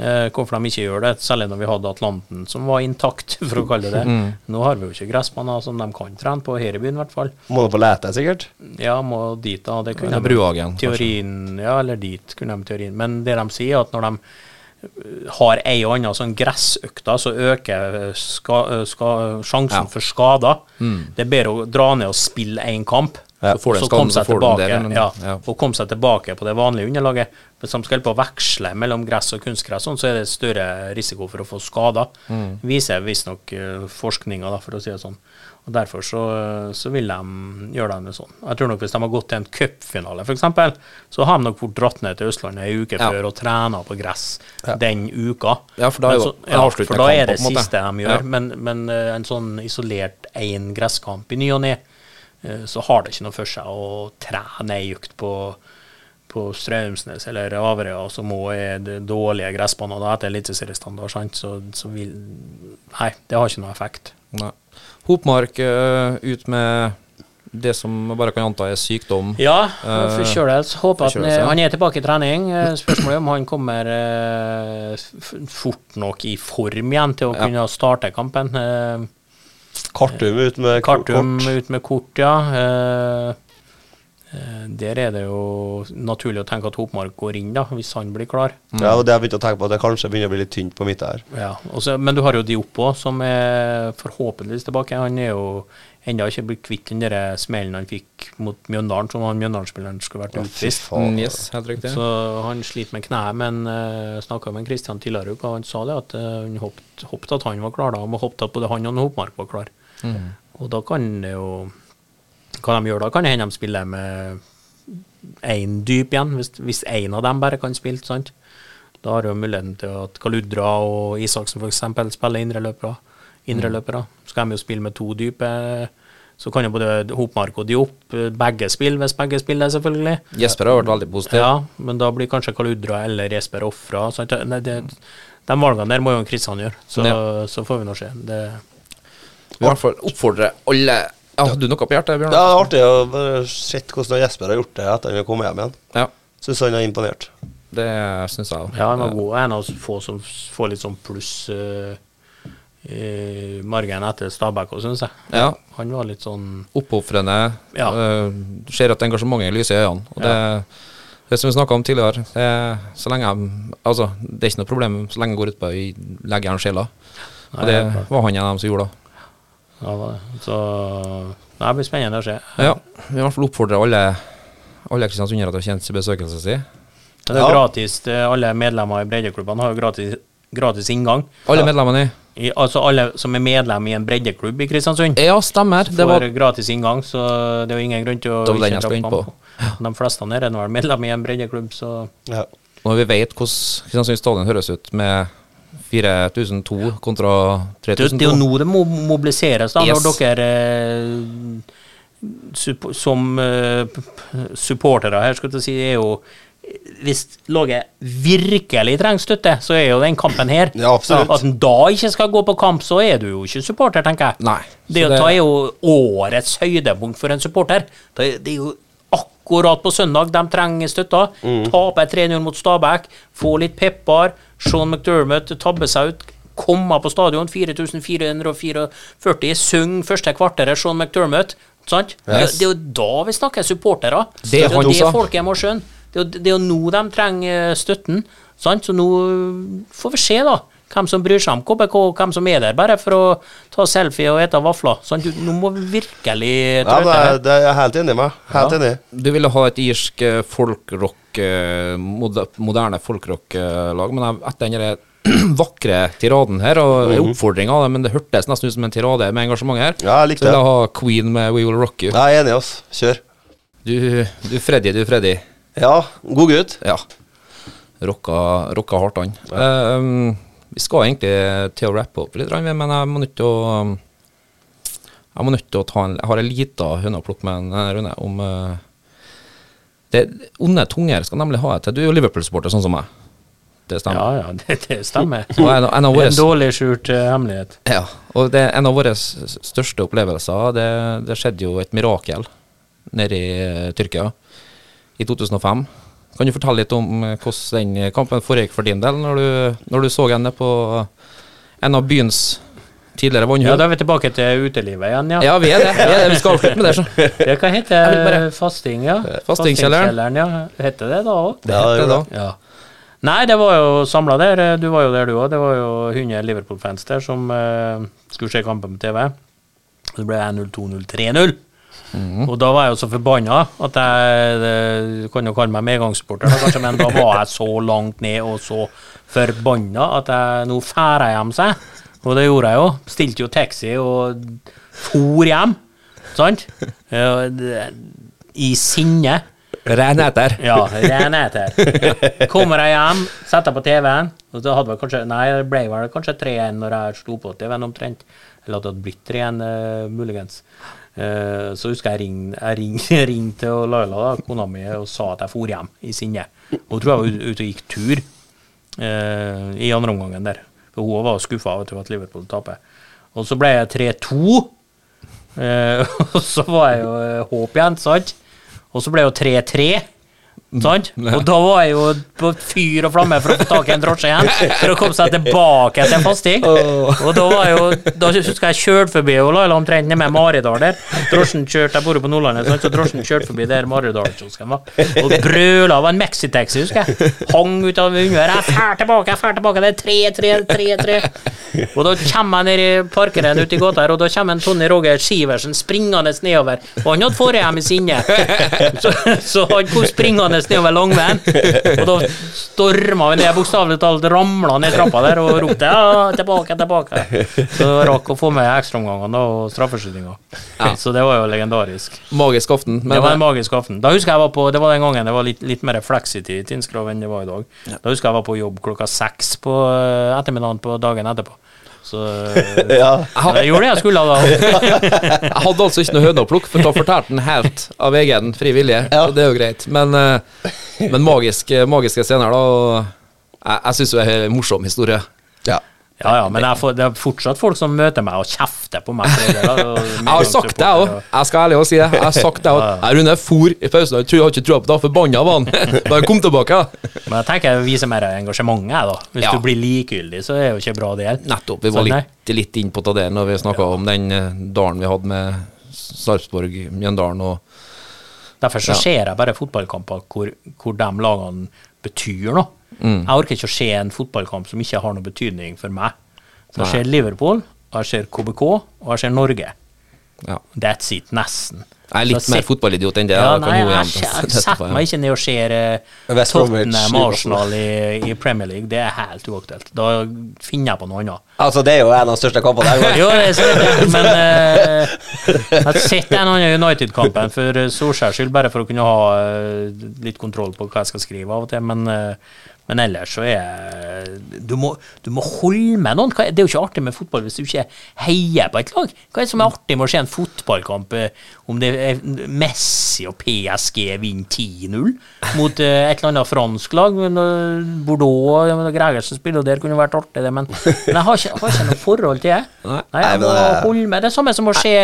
eh, hvorfor de ikke gjør det, særlig når vi hadde Atlanten som var intakt, *laughs* for å kalle det det. Nå har vi jo ikke gressbaner som de kan trene på her i byen, i hvert fall. Må du på lete, sikkert? Ja, må dit, da. Det kunne Eller de- Bruhagen, kanskje. Teorien, ja, eller dit kunne de teorien. Men det de sier, er at når de har ei og anna sånn gressøkta, så øker øh, ska, øh, ska, sjansen Ja. for skader. Det er bedre å dra ned og spille én kamp. Ja, så så komme seg ja, komme seg tilbake på det vanlige underlaget. Hvis de skal på å veksle mellom gress og kunstgress, sånn, så er det større risiko for å få skader. Mm. Viser visstnok forskninga, for å si det sånn. Og Derfor så, så vil de gjøre det sånn. Jeg tror nok Hvis de har gått til en cupfinale, f.eks., så har de nok fort dratt ned til Østlandet ei uke Ja. før og trena på gress den uka. Ja, for da Men så- ja, for da er det kamp, siste de gjør. Ja. Men, men eh, en sånn isolert én gresskamp i ny og ne, eh, så har det ikke noe for seg å trene ei økt på på Straumsnes eller Averøya, som òg er det dårlige gressbaner etter eliteseriestandard, sant, så, så vil Nei, det har ikke noe effekt. Nei. Hopmark uh, ut med det som bare kan anta er sykdom. Ja, Eh, forkjølelse. Håper at han er, han er tilbake i trening. Eh, Spørsmålet er om han kommer fort nok i form igjen til å Ja. kunne starte kampen. Kartum ut med Kartum kort. ut med kort, ja. Eh, eh, der er det jo naturlig å tenke at Hopmark går inn, da, hvis han blir klar. Ja, og det har jeg begynt å tenke på, at det kanskje begynner å bli litt tynt på midten her. Ja, også, men du har jo Diop òg, som er forhåpentligvis tilbake. Han er jo ennå ikke blitt kvitt den smellen han fikk mot Mjøndalen, som han Mjøndalen-spilleren skulle vært utvist. faen. Mm, yes, helt riktig. Så han sliter med kneet, men uh, snakka med Kristian tidligere i uka, og han sa det at uh, han hoppet, at han var klar da, og håpet at både han og Hopmark var klar. Mm. Og da kan det jo Hva de gjør da, kan det hende de spiller med én dyp igjen, hvis, én av dem bare kan spille. sant? Da har jo muligheten til at Kaludra og Isaksen f.eks. spiller indreløpere. Indreløpere. Skal de jo spille med to dype. Så kan jo både Hopmark og Diop eh, begge spille, hvis begge spiller, selvfølgelig. Jesper har vært veldig positiv. Ja, men da blir kanskje Kaludra eller Jesper ofra. De valgene der må jo Kristian gjøre, så, Ja. så får vi nå se. Det, i hvert fall oppfordrer alle ja, Har du noe på hjertet, Bjørn? Ja, det er artig å bare se hvordan Jesper har gjort det etter han kom hjem igjen. Ja, Syns han er imponert. det syns jeg òg. ja, han var god. En av få som får litt sånn pluss uh, i margen etter Stabæk òg, syns jeg. Ja. Han var litt sånn Oppofrende. Ja. Uh, ser at engasjementet lyser i øynene. Og det, det som vi snakka om tidligere, det, er- så lenge jeg, altså, det er ikke noe problem så lenge jeg går ut på legger legge igjen sjela. Og det var han en av dem som gjorde det. Ja. Så det blir spennende å se. Ja, vi i hvert fall oppfordrer alle alle kristiansundere til å kjenne besøkelsen sin. Det er Ja. gratis. Alle medlemmer i breddeklubbene har jo gratis, gratis inngang. Alle medlemmene i I, altså alle som er medlem i en breddeklubb i Kristiansund. Ja, stemmer. Det var gratis inngang, så det er jo ingen grunn til å Det var den jeg ikke dra på. kamp. De fleste her er nå vel medlem i en breddeklubb, så Ja. Når vi vet hvordan Kristiansund stadion høres ut med 4002 kontra 3002. det er jo 3002 nå det må mobiliseres, da, Yes. når dere eh, som eh, supportere her, skal jeg si, er jo hvis laget virkelig trenger støtte, så er jo den kampen her. Ja, absolutt. At en da ikke skal gå på kamp, så er du jo ikke supporter, tenker jeg. Nei. Det, det, er jo årets høydepunkt for en supporter. Det, er- jo akkurat på søndag de trenger støtta. Tape 3-0 mot Stabæk, få litt pepper. Sean McDermott tabbe seg ut. Komme på stadion, 4444. synger første kvarteret, Sean McDermott. Sant? Yes. Det, det er jo da vi snakker supportere. Det er han det folket må skjønne. Det er, jo, det er jo nå de trenger støtten. Sant? Så nå får vi se, da. Hvem som bryr seg om KBK, og hvem som er der bare for å ta selfie og ete vafler. Sant? Du, nå må vi virkelig Ja, trøtte det, her. er- det er jeg helt enig med. Helt enig. Du ville ha et irsk eh, folkrock, eh, moderne folkrock-lag, men jeg- etter den *clears throat* vakre tiraden her, og en oppfordring av det, men det hørtes nesten ut som en tirade med engasjement her, Ja, jeg likte så vil jeg ha Queen med We Will Rock You. Jeg er enig, ass. Kjør. Du, du Freddy, du Freddy. Ja, god gutt. Ja. Rocka, rocka hardt han. Ja. Uh, vi skal egentlig til å rappe opp litt, men jeg må nødt til å Jeg må nødt til å ta en Jeg har en lita høne å plukke med en eh, Rune om eh, det, Onde tunger skal nemlig ha et. Du er jo Liverpool-supporter, sånn som meg. Det Ja, stemmer. ja, det, det stemmer. En, en er en dårlig skjult uh, hemmelighet. ja, og det, en av våre største opplevelser, det, det skjedde jo et mirakel nede i eh, Tyrkia i 2005. Kan du fortelle litt om eh, hvordan den kampen foregikk for din del, når du, når du så henne på en av byens tidligere Ja, da er vi tilbake til utelivet igjen, ja. Ja, vi er det. Vi, er det. vi skal avslutte med det. Så. Det kan hete bare- fasting, ja. Fastingkjelleren. ja. Heter det da òg? Det Ja, det heter det da. Ja. Nei, det var jo samla der. Du var jo der, du òg. Det var jo 100 Liverpool-fans der som uh, skulle se kampen på TV. Det ble 1-0-2-0-3-0. Og da var jeg jo så forbanna at jeg Du kan jo kalle meg medgangssupporter, kanskje, men da var jeg så langt ned og så forbanna at jeg nå jeg hjem seg. Og det gjorde jeg jo. Stilte jo taxi og for hjem. Sant? *laughs* I sinne. Renheter. Ja, Reneter. Kommer jeg hjem, setter på TV-en, og da hadde vel kanskje Nei, det ble vel kanskje 3-1 når jeg slo på TV-en omtrent. Eller at det hadde blitt 3-1, eh, muligens. Eh, så husker jeg ring, jeg ring, *laughs* ringte til Laila, da, kona mi, og sa at jeg for hjem i sinne. Hun tror jeg var ute ute og gikk tur eh, i andre omgangen der. For hun var skuffa over at Liverpool taper. Og så ble jeg 3-2. Eh, *laughs* og så var jeg jo eh, håp igjen, sant? Og så ble det jo 3-3. *laughs* Sant? Og da var jeg jo på fyr og flamme for å få tak i en drosje igjen, for å komme seg tilbake til fasting. Og da var jeg jo Da husker jeg kjørte forbi og la omtrent nede med Maridal der. Drosjen kjørte Jeg bor jo på Nordlandet, sant? så drosjen kjørte forbi der Maridal-kiosken var. Og brøla av en mexitaxi, husker jeg. Hang ut av vinduet. Jeg fær tilbake, jeg fær tilbake. Det er 3-3, 3-3. Og da kommer jeg ned i parkeren ute i gata her, og da kommer en Tony Roger Sivertsen springende nedover. Og han hadde forhjem i sinne, så, så han kom springende nedover langveien. Og da storma vi ned, bokstavelig talt ramla ned trappa der og ropte ja, tilbake, tilbake. Så rakk å få med ekstraomgangene og straffeskytinga. Så det var jo legendarisk. Magisk aften. Men det var en magisk aften. Da husker jeg var på, Det var den gangen det var litt, litt mer fleksity i Tinsgrov enn det var i dag. Da husker jeg var på jobb klokka seks på eh, ettermiddagen på dagen etterpå. Så eh, *laughs* Ja. jeg gjorde det jeg skulle da. *laughs* Jeg hadde altså ikke noe høne å plukke, for da fortalte han helt av egen fri vilje. Så det er jo greit. Men, eh, men magiske, magiske scener, da. og Jeg, jeg syns det er en morsom historie. ja. Ja, ja, men jeg får, det er fortsatt folk som møter meg og kjefter på meg. det da, og *laughs* Jeg har sagt det òg. Jeg skal ærlig og si det. Jeg har sagt det òg. *laughs* Rune for i pausen. Jeg tror jeg har ikke trua på det. Forbanna var han *laughs* da han kom tilbake. Men jeg tenker jeg viser mer engasjement, jeg, da. Hvis Ja. du blir likegyldig, så er det jo ikke bra, det heller. Nettopp. Vi var Sånn, litt, litt inn på det når vi snakka om den eh, dalen vi hadde med Sarpsborg, Mjøndalen og Derfor så Ja. ser jeg bare fotballkamper hvor, hvor de lagene betyr noe. Mm. Jeg orker ikke å se en fotballkamp som ikke har noe betydning for meg. Så jeg ser Liverpool, og jeg ser KBK, og jeg ser Norge. ja. That's it, nesten. Jeg er litt Så mer fotballidiot enn det. Ja, nei, jeg, jeg, *laughs* jeg setter meg ikke ned og ser eh, West Tottenham Arsenal i, i Premier League. Det er helt uaktuelt. Da finner jeg på noe annet. Altså, det er jo en av de største kampene der. Jo, det er det, men eh, Jeg setter en annen United-kampen for Solskjærs skyld, bare for å kunne ha eh, litt kontroll på hva jeg skal skrive av og til, men, eh, men ellers så er du må, du må holde med noen. Det er jo ikke artig med fotball hvis du ikke heier på et lag. Hva er det som er artig med å se en fotballkamp eh, om det er Messi og PSG vinner 10-0 mot eh, et eller annet fransk lag? eh, Bordeaux og Gregersen spiller, og der kunne vært artig, det, men, men jeg har ikke, har ikke noe forhold til det. *laughs* Nei, jeg må holde med. Det er samme som å se,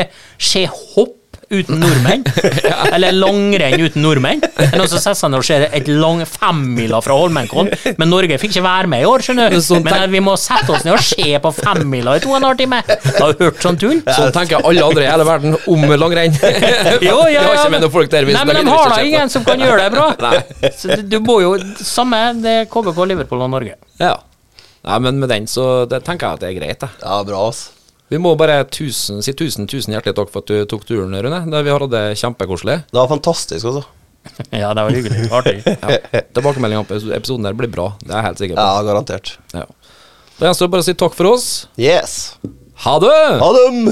se hopp uten nordmenn. *laughs* Eller langrenn uten nordmenn. Men også setter seg ned og ser et lang femmila fra Holmenkollen, men Norge fikk ikke være med i år, skjønner du. Sånn Men vi må sette oss ned og se på femmila i to og en halv time. Da har hørt sånn tull. Sånn tenker alle andre i hele verden om langrenn. *laughs* Jo, ja, ja. Nei, men de har da ingen som kan gjøre det bra. *laughs* Så du, bor må jo Samme det er KBK, Liverpool og Norge. Ja. Nei, men med den så det tenker jeg at det er greit, jeg. Ja, bra, ass. Vi må bare tusen, si tusen, tusen hjertelig takk for at du tok turen, Rune. Det, vi hatt det kjempekoselig. Det var fantastisk, altså. *laughs* Ja, det var hyggelig. Artig. *laughs* Ja. Tilbakemeldinga på episoden der blir bra. Det er jeg helt sikker på. Ja, garantert. Ja. Da gjenstår det bare å si takk for oss. Yes. Ha det! Ha dem!